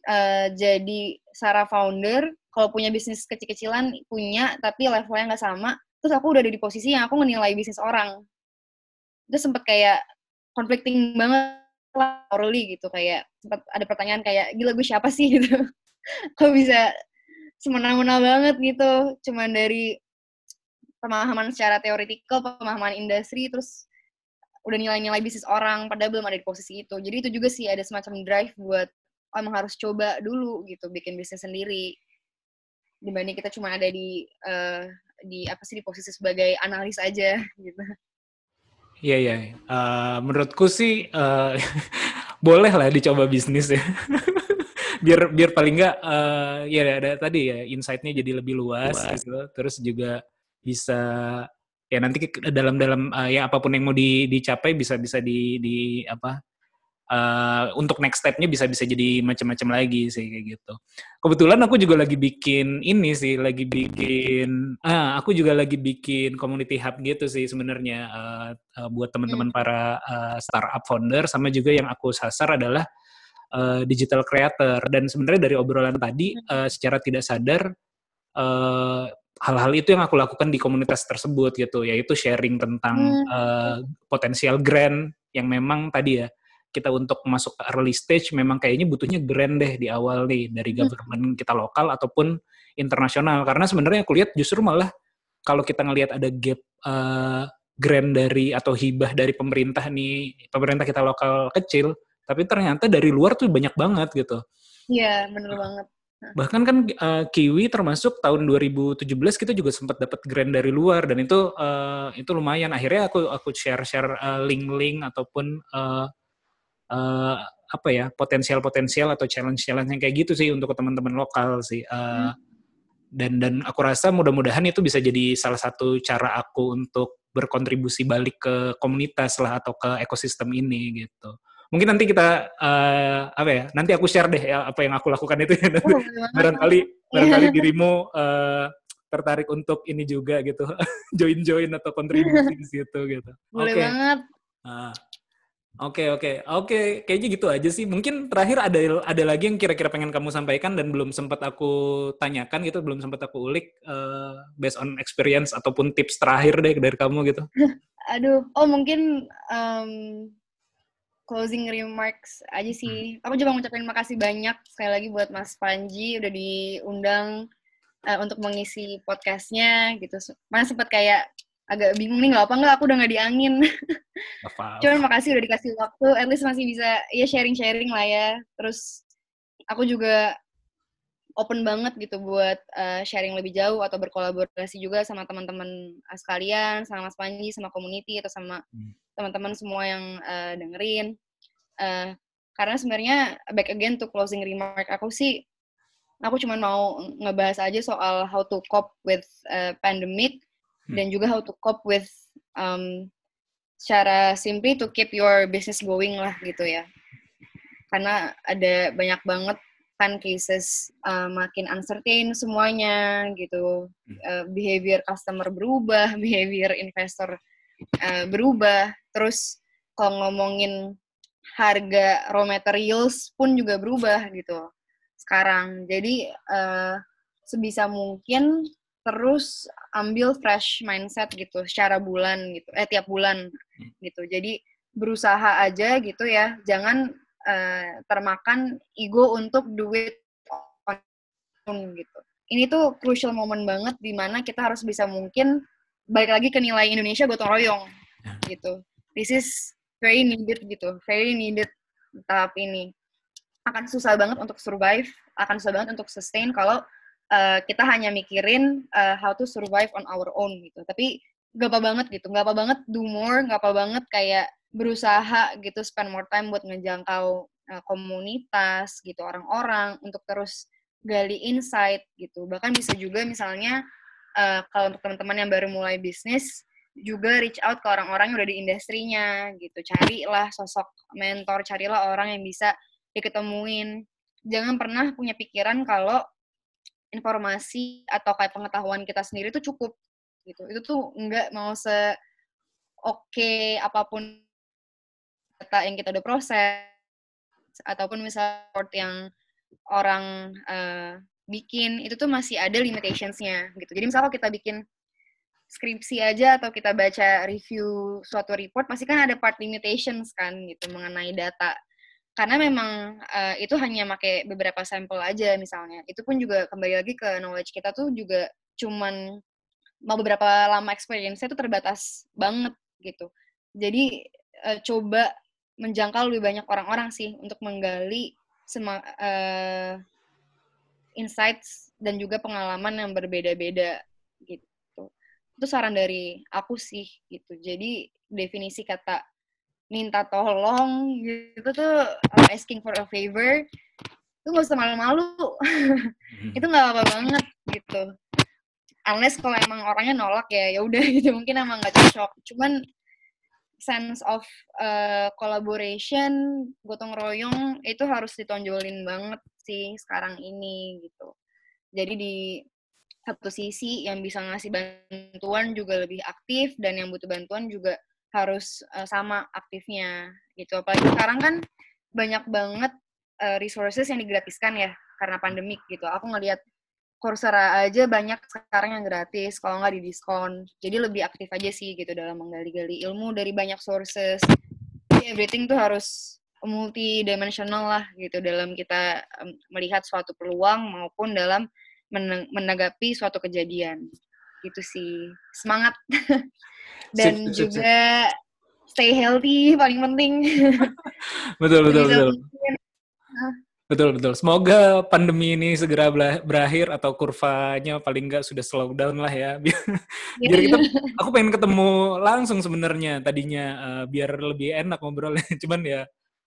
uh, jadi Sarah founder. Kalau punya bisnis kecil-kecilan punya tapi levelnya nggak sama terus aku udah ada di posisi yang aku menilai bisnis orang. Itu sempet kayak conflicting banget early gitu kayak sempat ada pertanyaan kayak gila gue siapa sih? gitu. Kok bisa semena-mena banget gitu. Cuman dari pemahaman secara teoritikal pemahaman industri terus udah nilai-nilai bisnis orang padahal belum ada di posisi itu. Jadi itu juga sih ada semacam drive buat oh, emang harus coba dulu gitu bikin bisnis sendiri. Dibanding kita cuma ada di uh, di apa sih di posisi sebagai analis aja gitu Iya iya. Uh, menurutku sih uh, boleh lah dicoba bisnis ya. biar biar paling nggak uh, ya ada tadi ya insight-nya jadi lebih luas, luas. gitu. Terus juga bisa ya nanti dalam dalam uh, ya apa pun yang mau di, dicapai bisa bisa di di apa uh, untuk next step-nya bisa bisa jadi macam-macam lagi sih kayak gitu. Kebetulan aku juga lagi bikin ini sih, lagi bikin ah aku juga lagi bikin community hub gitu sih sebenarnya uh, uh, buat teman-teman hmm. para uh, startup founder sama juga yang aku sasar adalah uh, digital creator dan sebenarnya dari obrolan tadi uh, secara tidak sadar uh, hal-hal itu yang aku lakukan di komunitas tersebut gitu yaitu sharing tentang hmm. uh, potensial grant yang memang tadi ya kita untuk masuk ke early stage memang kayaknya butuhnya grand deh di awal nih dari hmm. government kita lokal ataupun internasional karena sebenarnya aku lihat justru malah kalau kita ngelihat ada gap uh, grand dari atau hibah dari pemerintah nih pemerintah kita lokal kecil Tapi ternyata dari luar tuh banyak banget gitu. Iya, bener banget. Bahkan kan uh, Kiwi termasuk tahun 2017 kita juga sempat dapat grant dari luar dan itu uh, itu lumayan. Akhirnya aku aku share-share uh, link-link ataupun uh, uh, apa ya potensial-potensial atau challenge-challenge yang kayak gitu sih untuk teman-teman lokal sih. Uh, hmm. Dan dan aku rasa mudah-mudahan itu bisa jadi salah satu cara aku untuk berkontribusi balik ke komunitas lah atau ke ekosistem ini gitu mungkin nanti kita uh, apa ya nanti aku share deh ya, apa yang aku lakukan itu ya nanti barangkali barangkali dirimu uh, tertarik untuk ini juga gitu join join atau kontribusi di situ gitu boleh okay. banget uh, Oke oke oke kayaknya gitu aja sih. Mungkin terakhir ada ada lagi yang kira-kira pengen kamu sampaikan dan belum sempat aku tanyakan gitu, belum sempat aku ulik uh, based on experience ataupun tips terakhir deh dari kamu gitu. Aduh, oh mungkin um, closing remarks aja sih. Hmm. Aku juga ngucapin makasih banyak sekali lagi buat Mas Panji udah diundang uh, untuk mengisi podcastnya gitu. Mana sempat kayak agak bingung nih nggak apa nggak aku udah nggak diangin. Cuman makasih udah dikasih waktu. At least masih bisa ya sharing-sharing lah ya. Terus aku juga open banget gitu buat uh, sharing lebih jauh atau berkolaborasi juga sama teman-teman sekalian, sama Mas Panji, sama community atau sama hmm teman-teman semua yang uh, dengerin. Uh, karena sebenarnya back again to closing remark aku sih, aku cuma mau ngebahas aja soal how to cope with uh, pandemic. Dan juga how to cope with um, secara simply to keep your business going lah gitu ya. Karena ada banyak banget kan cases uh, makin uncertain semuanya gitu, uh, behavior customer berubah, behavior investor uh, berubah. Terus kalau ngomongin harga raw materials pun juga berubah gitu sekarang. Jadi uh, sebisa mungkin terus ambil fresh mindset gitu secara bulan gitu, eh tiap bulan gitu. Jadi berusaha aja gitu ya, jangan uh, termakan ego untuk duit gitu. Ini tuh crucial moment banget di mana kita harus bisa mungkin balik lagi ke nilai Indonesia gotong royong ya. gitu. This is very needed gitu, very needed tahap ini. Akan susah banget untuk survive, akan susah banget untuk sustain kalau uh, kita hanya mikirin uh, how to survive on our own gitu. Tapi gak apa banget gitu, gak apa banget do more, gak apa banget kayak berusaha gitu spend more time buat ngejangkau uh, komunitas gitu orang-orang untuk terus gali insight gitu. Bahkan bisa juga misalnya uh, kalau untuk teman-teman yang baru mulai bisnis juga reach out ke orang-orang yang udah di industrinya gitu carilah sosok mentor carilah orang yang bisa diketemuin jangan pernah punya pikiran kalau informasi atau kayak pengetahuan kita sendiri itu cukup gitu itu tuh nggak mau se oke apa pun data yang kita udah proses ataupun misalnya yang orang uh, bikin itu tuh masih ada limitations-nya gitu. Jadi misalnya kita bikin skripsi aja atau kita baca review suatu report pasti kan ada part limitations kan gitu mengenai data. Karena memang uh, itu hanya pakai beberapa sampel aja misalnya. Itu pun juga kembali lagi ke knowledge kita tuh juga cuman mau beberapa lama experience itu terbatas banget gitu. Jadi uh, coba menjangkau lebih banyak orang-orang sih untuk menggali sema, uh, insights dan juga pengalaman yang berbeda-beda gitu. Itu saran dari aku sih gitu. Jadi definisi kata minta tolong gitu tuh uh, asking for a favor itu gak usah malu-malu. Hmm. itu nggak apa-apa banget gitu. Unless kalau emang orangnya nolak ya ya udah gitu mungkin emang nggak cocok. Cuman sense of uh, collaboration, gotong royong itu harus ditonjolin banget sih sekarang ini gitu. Jadi di satu sisi yang bisa ngasih bantuan juga lebih aktif dan yang butuh bantuan juga harus uh, sama aktifnya gitu. Apalagi sekarang kan banyak banget uh, resources yang digratiskan ya karena pandemik gitu. Aku ngelihat Coursera aja banyak sekarang yang gratis, kalau nggak di diskon. Jadi lebih aktif aja sih gitu dalam menggali-gali ilmu dari banyak sources. Jadi everything tuh harus multidimensional lah gitu dalam kita melihat suatu peluang maupun dalam menanggapi suatu kejadian. Gitu sih. Semangat. Dan sip, sip, juga stay healthy paling penting. Betul, betul, betul. mungkin. Betul, betul. Semoga pandemi ini segera berakhir atau kurvanya paling nggak sudah slow down lah ya. Biar, biar kita, aku pengen ketemu langsung sebenarnya tadinya eh, biar lebih enak ngobrolnya. Cuman ya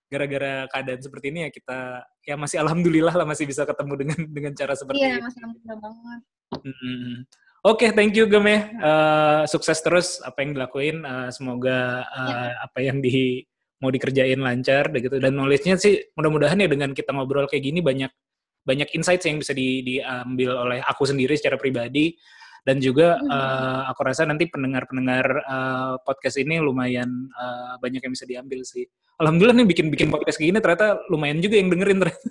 gara-gara keadaan seperti ini ya kita ya masih alhamdulillah lah masih bisa ketemu dengan dengan cara seperti Iya, ini. Mas alhamdulillah banget. Mm-mm. Oke, thank you Gem ya. Eh, sukses terus apa yang dilakuin. Eh, semoga eh, apa yang di mau dikerjain lancar gitu. Dan knowledge-nya sih mudah-mudahan ya dengan kita ngobrol kayak gini banyak banyak insights yang bisa di- diambil oleh aku sendiri secara pribadi dan juga Mhm. eh, aku rasa nanti pendengar-pendengar eh, podcast ini lumayan eh, banyak yang bisa diambil sih. Alhamdulillah nih bikin-bikin podcast kayak gini ternyata lumayan juga yang dengerin ternyata.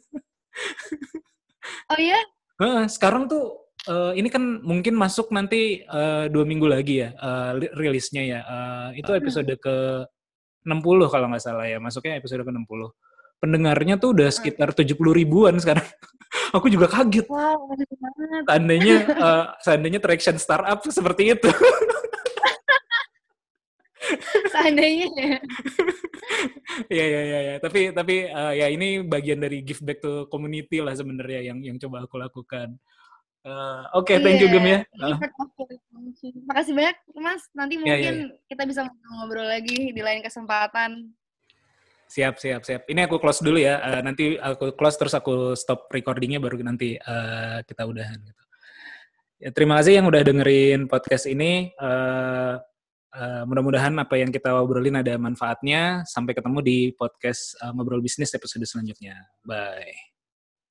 Oh iya? Heeh, sekarang tuh eh, ini kan mungkin masuk nanti eh, dua minggu lagi ya li- rilisnya ya. Eh, itu episode ke 60 kalau nggak salah ya. Masuknya episode ke 60. Pendengarnya tuh udah sekitar 70 ribuan sekarang. Aku juga kaget. Wow, banget. Seandainya eh, seandainya traction startup seperti itu. Seandainya ya. Iya iya iya ya. Tapi tapi eh, ya ini bagian dari give back to community lah sebenarnya yang yang coba aku lakukan. Eh, Oke, thank you Iya, Gem ya. function. Makasih banyak, Mas. Nanti Iya, mungkin iya, kita bisa ngobrol lagi di lain kesempatan. Siap, siap, siap. Ini aku close dulu ya. Eh, nanti aku close terus aku stop recordingnya baru nanti eh, kita udahan. Gitu. Ya, terima kasih yang udah dengerin podcast ini. Eh, eh, mudah-mudahan apa yang kita obrolin ada manfaatnya. Sampai ketemu di podcast eh, ngobrol bisnis episode selanjutnya. Bye.